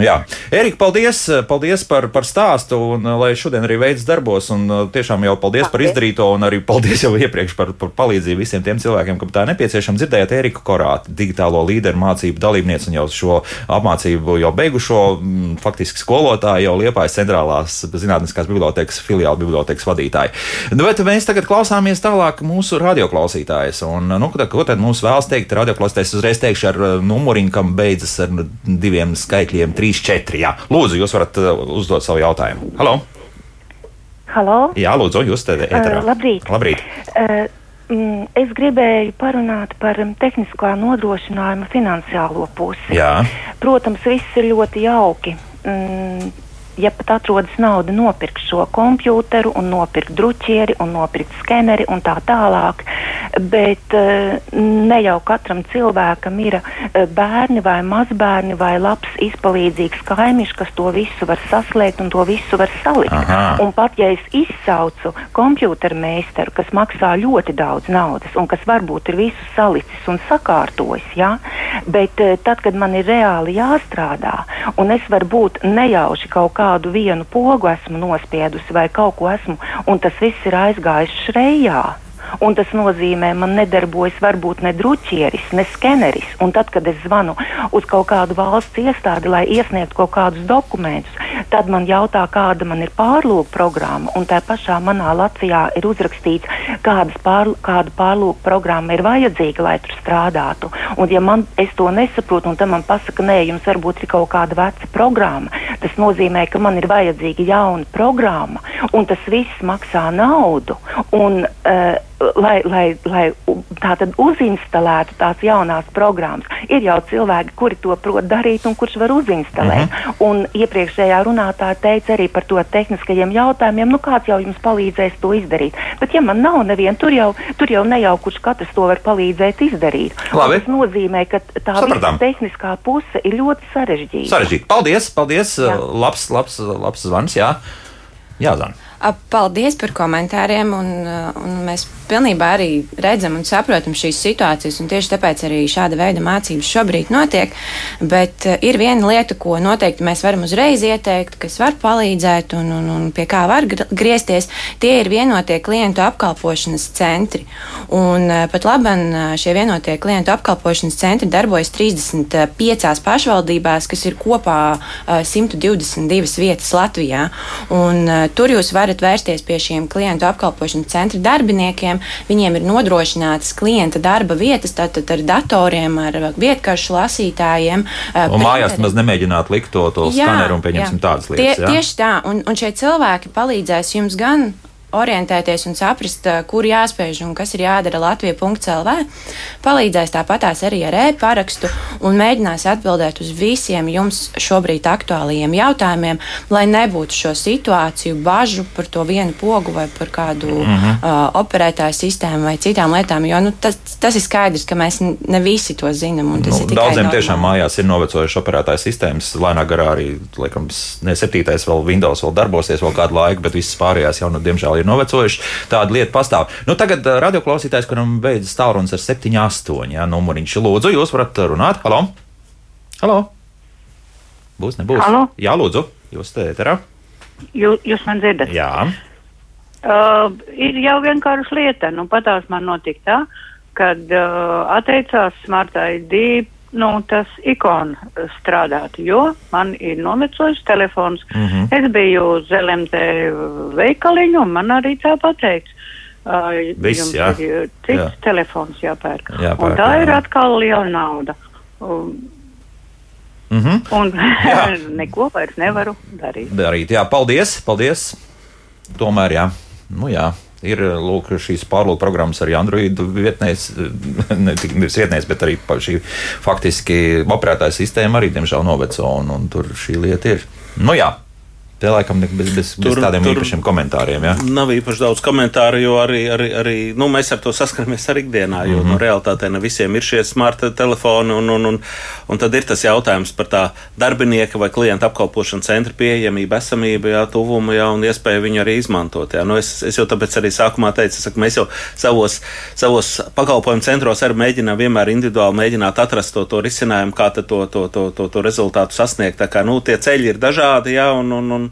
Jā, Erika, paldies, paldies par, par stāstu, un lai šodien arī veids darbos. Un tiešām jau paldies, paldies. par izdarīto, un arī paldies jau iepriekš par, par palīdzību visiem tiem cilvēkiem, kam tā nepieciešama. Dzirdējāt Eriku Korātu, digitālo līderu mācību dalībnieci, un jau šo apmācību jau beigušo, m, faktiski skolotāju, jau Liepājas centrālās zinātniskās bibliotekas filiāla bibliotekas vadītāju. Nu, bet mēs tagad klausāmies tālāk mūsu radioklausītājus. Un, nu, ko tad mums vēlas teikt radioklausītājs? Uzreiz teikšu ar numuriņu, kam beidzas ar diviem skaitļiem 3, 4. Jā. Lūdzu, jūs varat uh, uzdot savu jautājumu. Halo! Halo. Jā, lūdzu, jūs te esat. Uh, labrīt! labrīt. Uh, mm, es gribēju parunāt par um, tehniskā nodrošinājuma finansiālo pusi. Jā. Protams, viss ir ļoti jauki. Mm, ja pat atrodas nauda nopirkt šo kompjuteru, un nopirkt druķieri, un nopirkt skeneri un tā tālāk, bet uh, ne jau katram cilvēkam ir uh, bērni vai mazbērni vai labs izpalīdzīgs kaimiņš, kas to visu var saslēgt un to visu var salikt. Aha. Un pat ja es izsaucu kompjutermeistaru, kas maksā ļoti daudz naudas un kas varbūt ir visu salicis un sakārtojis, ja? bet uh, tad, kad man ir reāli jāstrādā un es varbūt nejauši kaut kādu vienu pogu esmu nospiedusi vai kaut ko esmu, un tas viss ir aizgājis šrejā. Un tas nozīmē, man nedarbojas varbūt ne druķieris, ne skeneris. Un tad, kad es zvanu uz kaut kādu valsts iestādi, lai iesniegtu kaut kādus dokumentus, tad man jautā, kāda man ir pārlūka programma. Un tā pašā manā Latvijā ir uzrakstīts, pār, kāda pārlūka programma ir vajadzīga, lai tur strādātu. Un, ja man, es to nesaprotu, un tam man pasaka, nē, jums varbūt ir kaut kāda veca programma, tas nozīmē, ka man ir vajadzīga jauna programma, un tas viss maksā naudu. Un, uh, lai, lai, lai tā tad uzinstalētu tās jaunās programmas. Ir jau cilvēki, kuri to prot darīt un kurš var uzinstalēt. Mhm. -huh. Un iepriekšējā runātāja teica arī par to tehniskajiem jautājumiem, nu kāds jau jums palīdzēs to izdarīt. Bet ja man nav neviena, tur jau, tur jau ne jau kurš katrs to var palīdzēt izdarīt. Tas nozīmē, ka tā visa tehniskā puse ir ļoti sarežģīta. Sarežģīta. Paldies, paldies. Jā. Labs, labs, labs zvans, jā. Jā, Zana. Paldies par komentāriem. Un, un mēs pilnībā arī redzam un saprotam šīs situācijas. Tieši tāpēc arī šāda veida mācības šobrīd notiek. Bet ir viena lieta, ko noteikti mēs varam uzreiz ieteikt, kas var palīdzēt un, un, un pie kā var griezties. Tie ir vienotie klientu apkalpošanas centri. Un pat labi, šie vienotie klientu apkalpošanas centri darbojas 35 pašvaldībās, kas ir kopā 122 vietas Latvijā. Un, tur jūs varat varat vērsties pie šiem klientu apkalpošanas centra darbiniekiem. Viņiem ir nodrošinātas klienta darba vietas, tātad ar datoriem, ar vietkaršu lasītājiem. Un mājās maz nemēģināt likt to, to jā, skaneru un pieņemsim jā. tādas lietas. Tie, jā? Tieši tā, un, un šie cilvēki palīdzēs jums gan orientēties un saprast, kur jāspēj un kas ir jādara Latvija.CLV. Palīdzēs tāpatās arī ar e-parakstu un mēģinās atbildēt uz visiem jums šobrīd aktuālajiem jautājumiem, lai nebūtu šo situāciju, bažu par to vienu pogu vai par kādu mm -hmm. uh, operētāju sistēmu vai citām lietām. Jo nu, tas, tas ir skaidrs, ka mēs ne visi to zinām. Nu, daudziem tiešām mājās ir novecojuši operētāju sistēmas. Lēnā garā arī, laikam, ne septītais vēl Windows vēl darbosies vēl kādu laiku, bet visas pārējās jau, nu, diemžēl, ir novecojuši. Tāda lieta pastāv. Nu, tagad radioklausītājs, kuram beidzas tālrunis ar 7, 8. Jā, numuriņš. Lūdzu, jūs varat runāt. Halo! Halo! Būs, nebūs. Halo? Jā, lūdzu, jūs te ēterā. Jūs, jūs man dzirdat? Jā. Uh, ir jau vienkārši lieta. Nu, patās man notika tā, kad uh, atteicās Smart ID nu, tas ikona strādāt, jo man ir novecojis telefons. Mm -hmm. Es biju LMT veikaliņu, un man arī tā pateiks. Uh, Viss, jā. ir cits jā. telefons jāpērk. jāpērk. Un tā jā. ir atkal liela nauda. Um, Mm -hmm. Un <laughs> <laughs> neko vairs nevaru darīt. Darīt, jā, paldies, paldies. Tomēr, jā, nu jā, ir lūk, šīs pārlūku programmas arī Android vietnēs, ne tikai vietnēs, bet arī šī faktiski operētāja sistēma arī, diemžēl, noveco, un, un tur šī lieta ir. Nu jā, Te laikam bez, bez, tur, bez tādiem tur īpašiem komentāriem. Ja? Nav īpaši daudz komentāru, jo arī, arī, arī nu, mēs ar to saskaramies arī ikdienā. Jo mm -hmm. nu, realitātē ne visiem ir šie smart telefoni. Un, un, un, un tad ir tas jautājums par tā darbinieka vai klienta apkalpošanas centra pieejamību, esamību, jā, tuvumu jā, un iespēju viņu arī izmantot. Jā. Nu, es, es jau tāpēc arī sākumā teicu, saku, mēs jau savos, savos pakalpojumu centros arī mēģinām vienmēr individuāli mēģināt atrast to, to risinājumu, kā to, to, to, to, to rezultātu sasniegt. Tā kā nu, tie ceļi ir dažādi. Jā, un, un, un,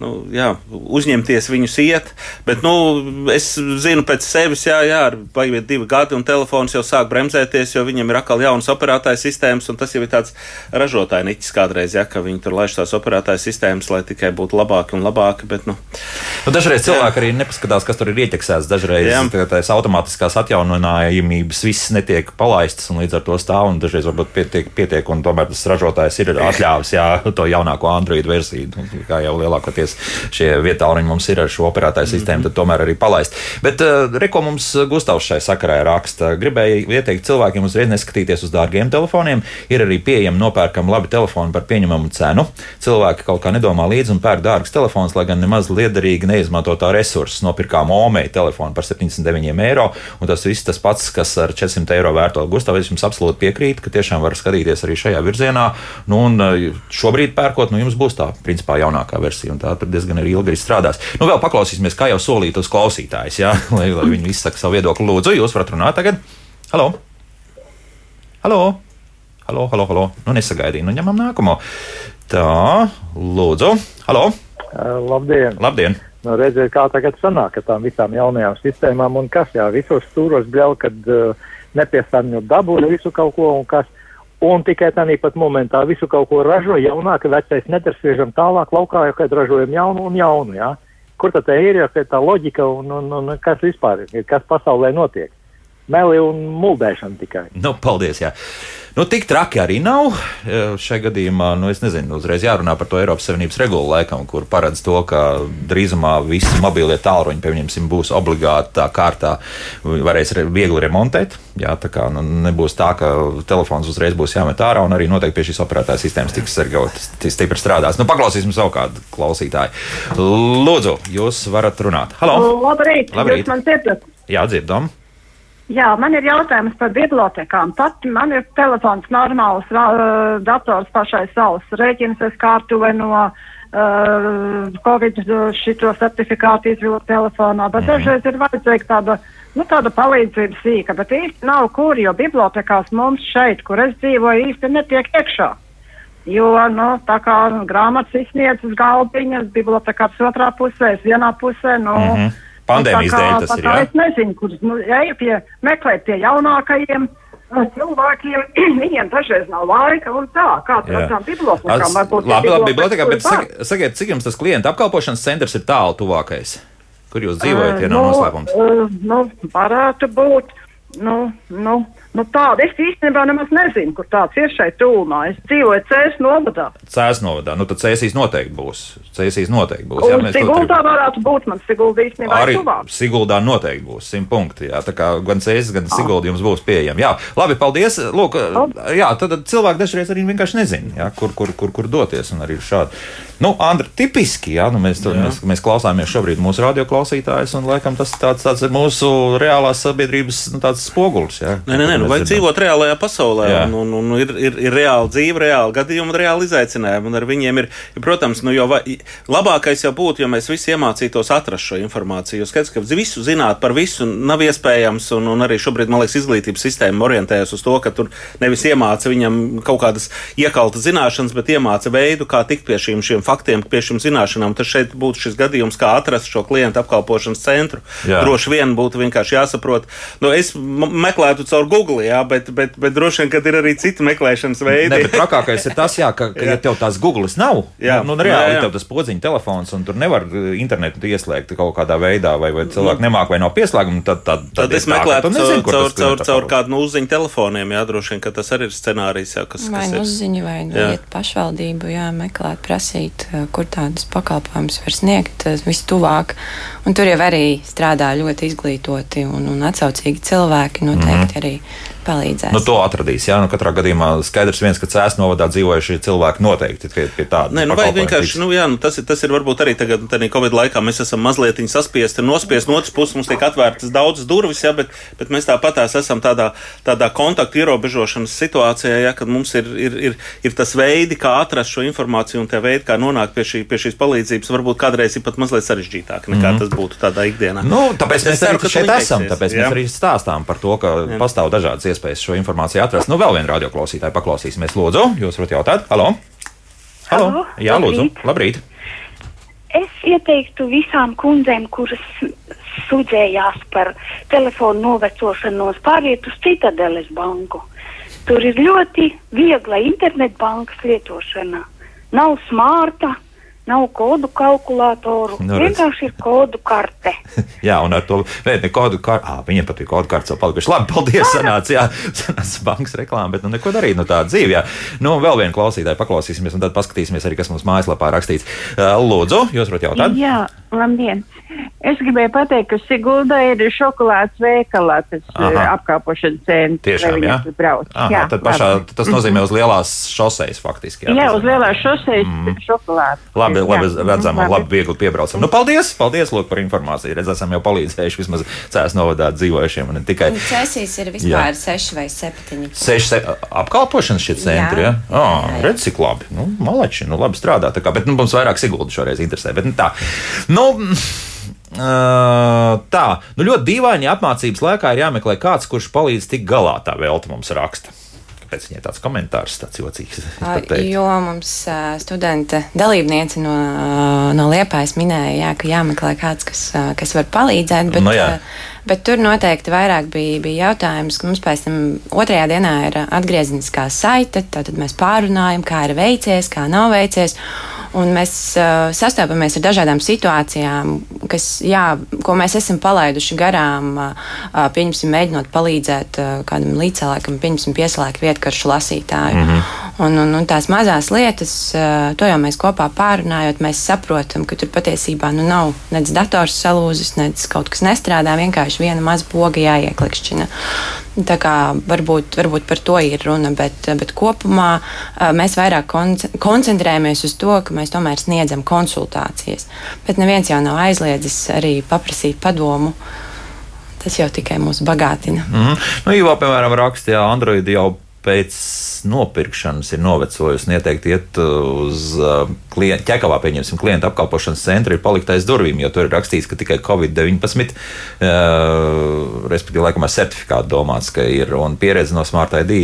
nu, jā, uzņemties viņus iet. Bet nu, es zinu pēc sevis, jā, jā paiet divi gadi, un telefons jau sāk bremzēties, jo viņam ir atkal jaunas operētāja sistēmas, un tas jau ir tāds ražotāja niķis kādreiz, ja, ka viņi tur laiž tās operētāja sistēmas, lai tikai būtu labāki un labāki. Bet, nu, nu, dažreiz cilvēki jā. arī nepaskatās, kas tur ir ieķeksēts. Dažreiz tās automātiskās atjauninājumības viss netiek palaistas, un līdz ar to stāv, un dažreiz varbūt pietiek, pietiek un tomēr tas ražotājs ir <laughs> atļāvis jā, to jaunāko Android versiju, kā jau lielākoties kas šie vietāluņi mums ir ar šo operētāju sistēmu, tad tomēr arī palaist. Bet uh, reko mums Gustavs šai sakarā raksta. Gribēju ieteikt cilvēkiem uzreiz neskatīties uz dārgiem telefoniem. Ir arī pieejami nopērkami labi telefoni par pieņemamu cenu. Cilvēki kaut kā nedomā līdzi un pērk dārgus telefonus, lai gan nemaz liederīgi neizmantotā resursus. Nopirkām Omeja telefonu par 79 eiro, un tas viss tas pats, kas ar 400 eiro vērto. Gustavs, es jums absolūti piekrītu, ka tiešām var skatīties arī šajā virzienā. Nu, un eh, šobrīd pērkot, nu, jums būs tā, principā, jaunākā versija, tā tur diezgan ilgi strādās. Nu, vēl paklausīsimies, kā jau solīja uz klausītājs, jā, <laughs> lai, lai viņi izsaka savu viedokli. Lūdzu, jūs varat runāt tagad. Halo! Halo! Halo, halo, halo. Nu, nesagaidīju, nu ņemam nākamo. Tā, lūdzu, halo! Labdien! Labdien! Nu, redziet, kā tagad sanāk ar tām visām jaunajām sistēmām un kas, jā, visos stūros bļauj, kad uh, nepiesārņo dabu un visu kaut ko un kas. Un tikai tādā pat momentā visu kaut ko ražo jaunāk, vecais nedarsviežam tālāk laukā, jau kad ražojam jaunu un jaunu, jā. Kur tad ir, ja tā loģika un, un, un kas vispār ir, kas pasaulē notiek? Meli un muldēšana tikai. Nu, paldies, jā. Nu, tik traki arī nav. Šajā gadījumā, nu, es nezinu, uzreiz jārunā par to Eiropas Savienības regulu laikam, kur paredz to, ka drīzumā visi mobilie tālruņi, pieņemsim, būs obligātā kārtā, varēs re viegli remontēt. Jā, tā kā nu, nebūs tā, ka telefons uzreiz būs jāmet ārā un arī noteikti pie šīs operētāja sistēmas tiks sargāts, stipri strādās. Nu, paklausīsim savu kādu klausītāju. Lūdzu, jūs varat runāt. Halo! Labrīt! Labrīt. Jūs man dzirdat? Jā, dzirdam. Jā, man ir jautājums par bibliotekām. Pat man ir telefons normāls, uh, dators pašai savs, rēķins es kārtuve no uh, Covid šito certifikātu izvilkt telefonā, bet mm. dažreiz ir vajadzīga tāda, nu, tāda palīdzība sīka, bet īsti nav kur, jo bibliotekās mums šeit, kur es dzīvoju, īsti netiek iekšā. Jo, nu, tā kā grāmatas izsniedzas galdiņas, bibliotekās otrā pusē, vienā pusē, nu. Mm -hmm Pandēmijas nu, dēļ tas ir. Jā? Es nezinu, kurš nu, eju pie meklēt pie jaunākajiem. Cilvēkiem <clears throat> viņiem dažreiz nav laika, un tā, kā tur tām bibliotekām varbūt. Labi, labi, bibliotekā, bet sakiet, cik jums tas klienta apkalpošanas centrs ir tālu tuvākais? Kur jūs dzīvojat, ja nav nu, noslēpums? Uh, nu, varētu būt, nu, nu, Nu, tāda es īstenībā nemaz nezinu, kur tāds ir šeit tūmā. Es dzīvoju Cēlā novadā. Cēlā novadā. Nu, tad Cēlīs noteikti būs. Cēlīs noteikti būs. Jā, mēs Siguldā trib... varētu būt. Man Siguldā īstenībā arī tuvāk. Siguldā noteikti būs simt punkti. Jā, tā kā gan Cēlīs, gan Siguldā jums būs pieejami. Jā, labi, paldies. Lūk, jā, tad cilvēki dažreiz arī vienkārši nezina, jā, kur, kur, kur, kur doties. Un arī šādi. Nu, Andra, tipiski, jā, nu, mēs, jā. mēs, mēs klausāmies šobrīd mūsu radioklausītājus, un laikam tas tāds, tāds ir mūsu reālās sabiedrības nu, spogulis. Jā, nē, nē, nē, nu, vajag dzīvot reālajā pasaulē. Jā. Un, un, un ir, ir, ir reāla dzīve, reāla gadījuma, reāla izaicinājuma. Un ar viņiem ir, protams, nu, va, labākais jau būtu, ja mēs visi iemācītos atrast šo informāciju. Skaidrs, ka visu zināt par visu nav iespējams, un, un arī šobrīd, man liekas, izglītības sistēma orientējas uz to, ka tur nevis iemāca viņam kaut kādas iekaltas zināšanas, bet iemāca veidu, kā tikt pie šīm, šiem faktiem, pie šīm zināšanām, tad šeit būtu šis gadījums, kā atrast šo klientu apkalpošanas centru. Jā. Droši vien būtu vienkārši jāsaprot. Nu, es meklētu caur Google, jā, bet, bet, bet droši vien, ka ir arī citi meklēšanas veidi. Ne, trakākais ir tas, jā, ka, ka jā. ja tev tās Google nav, jā. nu, nu reāli jā, jā. tev tas podziņa telefons, un tur nevar uh, internetu ieslēgt kaut kādā veidā, vai, vai cilvēki nu, nemāk vai nav pieslēgumi, tad, tad, tad, tad es meklētu caur, caur, caur, caur kādu nu, uzziņu telefoniem, jā, droši vien, ka tas arī ir scenārijs, jā, kas, vai kas nu uzziņu, vai nu iet pašvaldību, jā, meklēt, prasīt eh, kur tādus pakalpojumus var sniegt eh, vistuvāk. Un tur jau arī strādā ļoti izglītoti un, un atsaucīgi cilvēki. Noteikti mm -hmm. arī palīdzēs. Nu, to atradīs. Jā, nu, katrā gadījumā skaidrs viens, ka cēlā novadā dzīvojušie cilvēki noteikti pie, pie tāda. Nē, nu, vajag vienkārši, nu, jā, nu, tas, ir, tas ir varbūt arī tagad, tādā Covid laikā mēs esam mazliet saspiesti nospiesti. No otras puses mums tiek atvērtas daudzas durvis, jā, bet, bet mēs tāpatās esam tādā, tādā kontaktu ierobežošanas situācijā, jā, kad mums ir, ir, ir, ir tas veidi, kā atrast šo informāciju un tie veidi, kā nonākt pie, šī, pie šīs palīdzības, varbūt kādreiz ir pat mazliet sarežģītāk nekā mm -hmm. tas būtu tādā ikdienā. Nu, tāpēc mēs ceru, arī šeit esam, tāpēc jā. mēs arī stāstām par to, ka jā. pastāv dažādas iespējas iespējas šo informāciju atrast. Nu, vēl vienu radioklausītāju paklausīsimies. Lūdzu, jūs varat jautāt? Halo! Halo! Halo. Jā, lūdzu, labrīt! Es ieteiktu visām kundzēm, kuras sūdzējās par telefonu novecošanos, pāriet uz Citadeles banku. Tur ir ļoti viegla internetbankas lietošana. Nav smārta, nav kodu kalkulātoru. Nu, redz. vienkārši ir kodu karte. <laughs> Jā, un ar to vēl ne kodu kartu. Ah, viņiem pat bija kodu kartes vēl palikuši. Labi, paldies. Sanāca, jā, <laughs> sanāca bankas reklāma, bet nu neko darīt. Nu, tāda dzīve. Jā. Nu, vēl vienu klausītāju paklausīsimies, un tad paskatīsimies arī, kas mums mājaslapā rakstīts. Lūdzu, jūs varat jautāt? Jā, labdien! Es gribēju pateikt, ka Sigulda ir šokolādes veikalā, tas Aha. apkalpošanas centrs. Tiešām, jā. Aha, jā, tad pašā, tas nozīmē uz lielās šoseis faktiski. Jā, tas uz lielās šoseis Mhm. šokolādes. Labi, labi Jā. redzam, un Labi. labi, viegli piebraucam. Nu, paldies, paldies lūk, par informāciju. Redz, esam jau palīdzējuši vismaz cēlās novadā dzīvojušiem. Ne tikai Cēsīs ir vispār seši vai septiņi. seši se apkalpošanas šie centri. Ja? Jā. Oh, Jā, jā. redz, cik labi. Nu, malači, nu, labi strādā. Kā, bet nu, mums vairāk Sigulda šoreiz interesē. Bet, nu, tā. Nu, Uh, tā, nu ļoti dīvaini ja apmācības laikā ir jāmeklē kāds, kurš palīdz tikt galā. Tā vēlta mums raksta. Kāpēc viņai tāds komentārs, tāds jocīgs? <laughs> Jo mums studenta dalībniece no, no Liepājas minēja, jā, ka jāmeklē kāds, kas, kas var palīdzēt. Bet, Nu jā. bet tur noteikti vairāk bija, bija jautājums, ka mums pēc tam otrajā dienā ir atgriezeniskā saite. Tad mēs pārunājam, kā ir veicies, kā nav veicies. Un mēs uh, sastopamies ar dažādām situācijām, kas, jā, ko mēs esam palaiduši garām. Uh, pieņemsim, mēģinot palīdzēt uh, kādam līdzcēlēkam, pieņemsim, pieslēgt vietkaršu lasītāju. Mm -hmm. un, un, un tās mazās lietas, uh, to jau mēs kopā pārunājot, mēs saprotam, ka tur patiesībā nu, nav nec dators salūzis, nec kaut kas nestrādā, vienkārši viena maza poga jāieklikšķina. Tā kā varbūt, varbūt par to ir runa, bet, bet kopumā mēs vairāk konce koncentrējamies uz to, ka mēs tomēr sniedzam konsultācijas. Bet neviens jau nav aizliedzis arī paprasīt padomu. Tas jau tikai mūs bagātina. Mm -hmm. nu, Ivo, piemēram, rakstīja, Android jau pēc nopirkšanas ir novecojusi. un Ieteikti iet uz uh, klienta, ķekavā, pieņemsim, klienta apkalpošanas centru, ir palikt aiz durvīm, jo tur ir rakstīts, ka tikai Covid-19, uh, respektīvi, laikam ar certifikātu domāts, ka ir. Un pieredze no Smart ID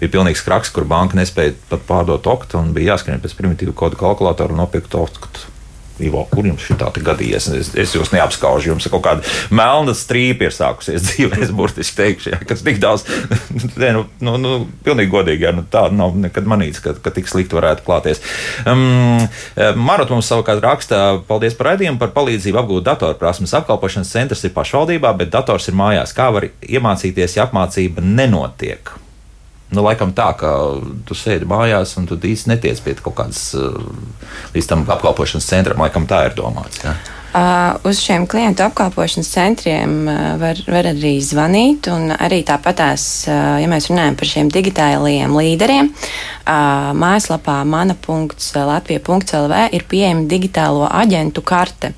bija pilnīgs kraks, kur banka nespēja pat pārdot oktu un bija jāskrien pēc primitīvu kodu kalkulātoru un nopirkt oktu. Ivo, kur jums šī tāda gadījies? Es, es jūs neapskaužu. Jums kaut kāda melna strīpa ir sākusies <laughs> dzīvē. Es burtiski teikšu, jā, kas tik daudz, <laughs> ne, nu, nu, nu, pilnīgi godīgi, jā, nu, tā nav nekad manīts, ka, ka tik slikti varētu klāties. Um, Marot mums savukārt raksta, paldies par raidījumu, par palīdzību apgūt datorprasmes. Apkalpošanas centrs ir pašvaldībā, bet dators ir mājās. Kā var iemācīties, ja apmācība nenotiek? Nu, laikam tā, ka tu sēdi mājās un tu īsti netiec pie kaut kādas uh, līdz tam apkalpošanas centram. Laikam tā ir domāts. Ja? Uh, uz šiem klientu apkalpošanas centriem uh, var, var arī zvanīt. Arī tāpatās, uh, ja mēs runājam par šiem digitālajiem līderiem, uh, mājaslapā mana.latvija.lv ir pieejama digitālo aģentu karte.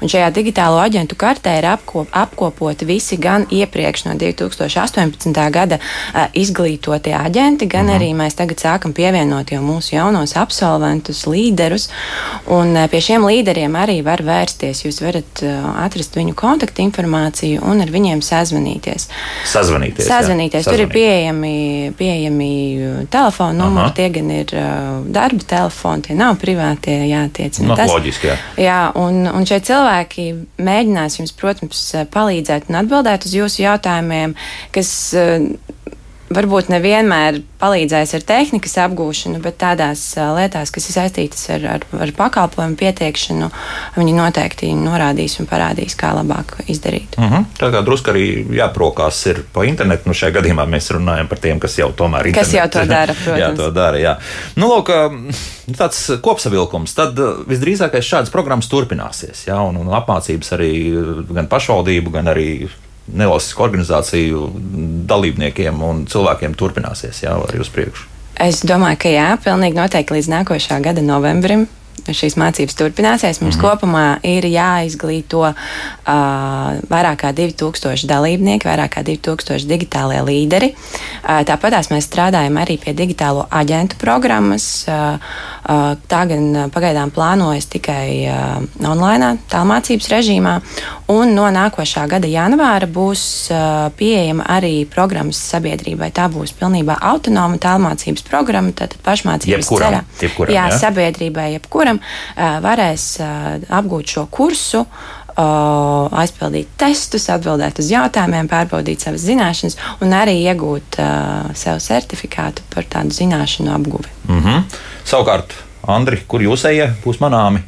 Un šajā digitālo aģentu kartē ir apkop, apkopoti visi gan iepriekš no 2018. gada uh, izglītotie aģenti, gan Mhm. arī mēs tagad sākam pievienot jau mūsu jaunos absolventus, līderus. Un uh, pie šiem līderiem arī var vērsties. Jūs varat uh, atrast viņu kontaktinformāciju un ar viņiem sazvanīties. Sazvanīties. Sazvanīties. Tur ir pieejami, pieejami telefona numuri, tie gan ir uh, darba telefoni, tie nav privātie jātiecina. Nu, loģiski, jā. Jā, un, un šie cilvēki mēģinās jums, protams, palīdzēt un atbildēt uz jūsu jautājumiem, kas uh, varbūt nevienmēr palīdzēs ar tehnikas apgūšanu, bet tādās lietās, kas ir saistītas ar, ar, ar pakalpojumu pieteikšanu, viņi noteikti norādīs un parādīs, kā labāk izdarīt. Uh -huh. Tā kā drusku arī jāprokās ir pa internetu. Nu, šajā gadījumā mēs runājam par tiem, kas jau tomēr Kas jau to dara, <laughs> jā, protams. to dara. Jā. Nu, lūk, tāds kopsavilkums. Tad visdrīzākais šādas programmas turpināsies. Jā, un, un apmācības arī gan pašvaldību, gan arī nevalstisku organizāciju dalībniekiem un cilvēkiem turpināsies jā, arī uz priekšu. Es domāju, ka jā, pilnīgi noteikti līdz nākošā gada novembrim. Šīs mācības turpināsies. Mums mm kopumā ir jāizglīto uh, vairāk kā 2000 dalībnieki, vairāk kā 2000 digitālie līderi. Uh, Tāpat mēs strādājam arī pie digitālo aģentu programmas. Uh, uh, tā gan pagaidām plānojas tikai uh, online, tālmācības režīmā. Un no nākošā gada janvāra būs uh, pieejama arī programmas sabiedrībai. Tā būs pilnībā autonoma tālmācības programma, tātad pašmācības Jebkuram, ceļā. jebkuram, jā, jā? sabiedrībai, jebkuram uh, varēs uh, apgūt šo kursu. Uh, aizpildīt testus, atbildēt uz jautājumiem, pārbaudīt savas zināšanas un arī iegūt uh, sev certifikātu par tādu zināšanu apguvi. Mm -hmm. Savukārt, Andri, kur jūs ejat, būs manāmi?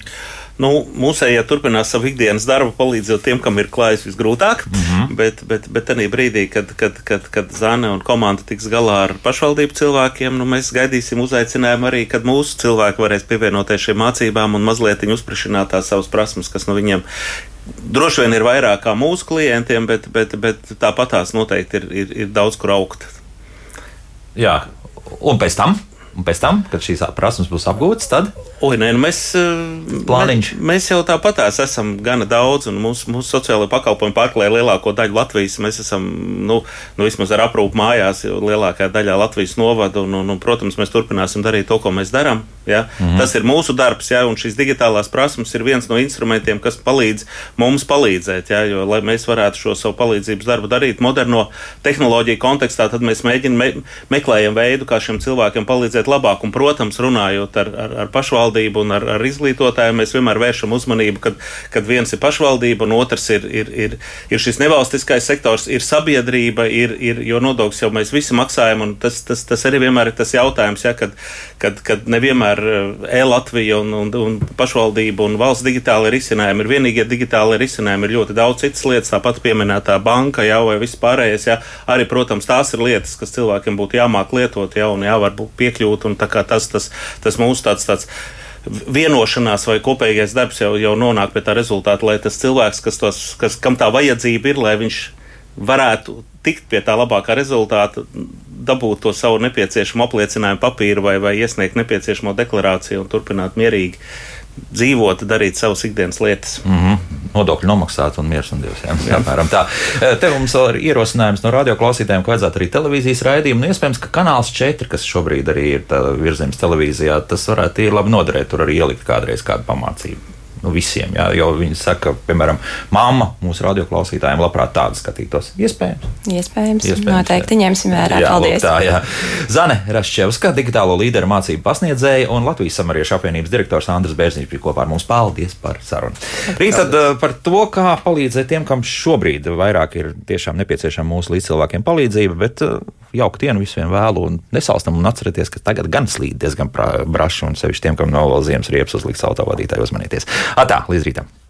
Nu, Mūsējie ja turpinās savu ikdienas darbu, palīdzot tiem, kam ir klājas visgrūtāk. Mm -hmm. Bet, bet, bet tajā brīdī, kad, kad, kad, kad Zane un komanda tiks galā ar pašvaldību cilvēkiem, nu, mēs gaidīsim uzaicinājumu arī, kad mūsu cilvēki varēs pievienoties šīm mācībām un mazliet uzprišināt tās savas prasmes, kas no viņiem droši vien ir vairāk kā mūsu klientiem, bet, bet, bet tāpat tās noteikti ir, ir, ir daudz kur augt. Jā, un pēc tam? Un pēc tam, kad šīs prasības būs apgūtas, tad Oi, nē, nu mēs, Plāniņš. mēs, mēs jau tāpatās esam gana daudz, un mūsu, mūsu sociālajā pakalpojumu pārklāja lielāko daļu Latvijas. Mēs esam, nu, nu vismaz ar aprūpu mājās, lielākajā daļā Latvijas novada, un, un, un, protams, mēs turpināsim darīt to, ko mēs darām. Ja? Mm -hmm. Tas ir mūsu darbs, ja? un šīs digitālās prasmes ir viens no instrumentiem, kas palīdz mums palīdzēt, ja? jo, lai mēs varētu šo savu palīdzības darbu darīt moderno tehnoloģiju kontekstā, tad mēs mēģinām, me, meklējam veidu, kā šiem cilvēkiem palīdzēt labāk, un, protams, runājot ar, ar, ar pašvaldību un ar, ar izglītotājiem mēs vienmēr vēršam uzmanību, kad, kad viens ir pašvaldība un otrs ir, ir, ir, ir šis nevalstiskais sektors, ir sabiedrība, ir, ir, jo nodokļus jau mēs visi maksājam. Tas, tas, tas arī vienmēr ir tas jautājums, ja, kad, kad, kad nevienmēr eh, e-Latvija un, un, un pašvaldība un valsts digitāli risinājumi ir vienīgie digitāli risinājumi. Ir ļoti daudz citas lietas, tāpat pieminētā banka jau vai viss pārējais. Ja, arī, protams, tās ir lietas, kas cilvēkiem būtu jāmāk lietot, ja, un jāvar piekļūt. Un tas, tas, tas mūsu tāds, tāds vienošanās vai kopīgais darbs jau, jau nonāk pie tā rezultāta, lai tas cilvēks, kas tos, kas, kam tā vajadzība ir, lai viņš varētu tikt pie tā labākā rezultāta, dabūt to savu nepieciešamo apliecinājumu papīru vai, vai iesniegt nepieciešamo deklarāciju un turpināt mierīgi dzīvot, darīt savas ikdienas lietas. Mm -hmm. Nodokļu nomaksāt un mieras un divas. Jā, jā. Apmēram tā. E, te mums vēl ir ierosinājums no radioklausītājiem, ka vajadzētu arī televīzijas raidījumu. Nu, iespējams, ka kanāls 4, kas šobrīd arī ir virzījums televīzijā, tas varētu labi noderēt, tur arī ielikt kādreiz kādu pamācību nu, visiem. Jā, jo viņi saka, piemēram, mamma mūsu radioklausītājiem labprāt tādu skatītos. Iespējams. Iespējams. Iespējams Noteikti jā. ņemsim vērā. Jā, Paldies. Lūk, tā, jā. Zane Raščevska, digitālo līderu mācību pasniedzēja un Latvijas samariešu apvienības direktors Andris Bērziņš bija kopā ar mums. Paldies par sarunu. Rīt tad eh, par to, kā palīdzēt tiem, kam šobrīd vairāk ir tiešām nepieciešama mūsu līdzcilvēkiem palīdzība, bet eh, jauku dienu visiem vēlu un nesalstam un atcerieties, ka tagad gan slīd diezgan braši un sevišķi tiem, kam nav vēl ziemas riepas uzlikt autovadītāju uzmanieties. Atā, līdz rītam!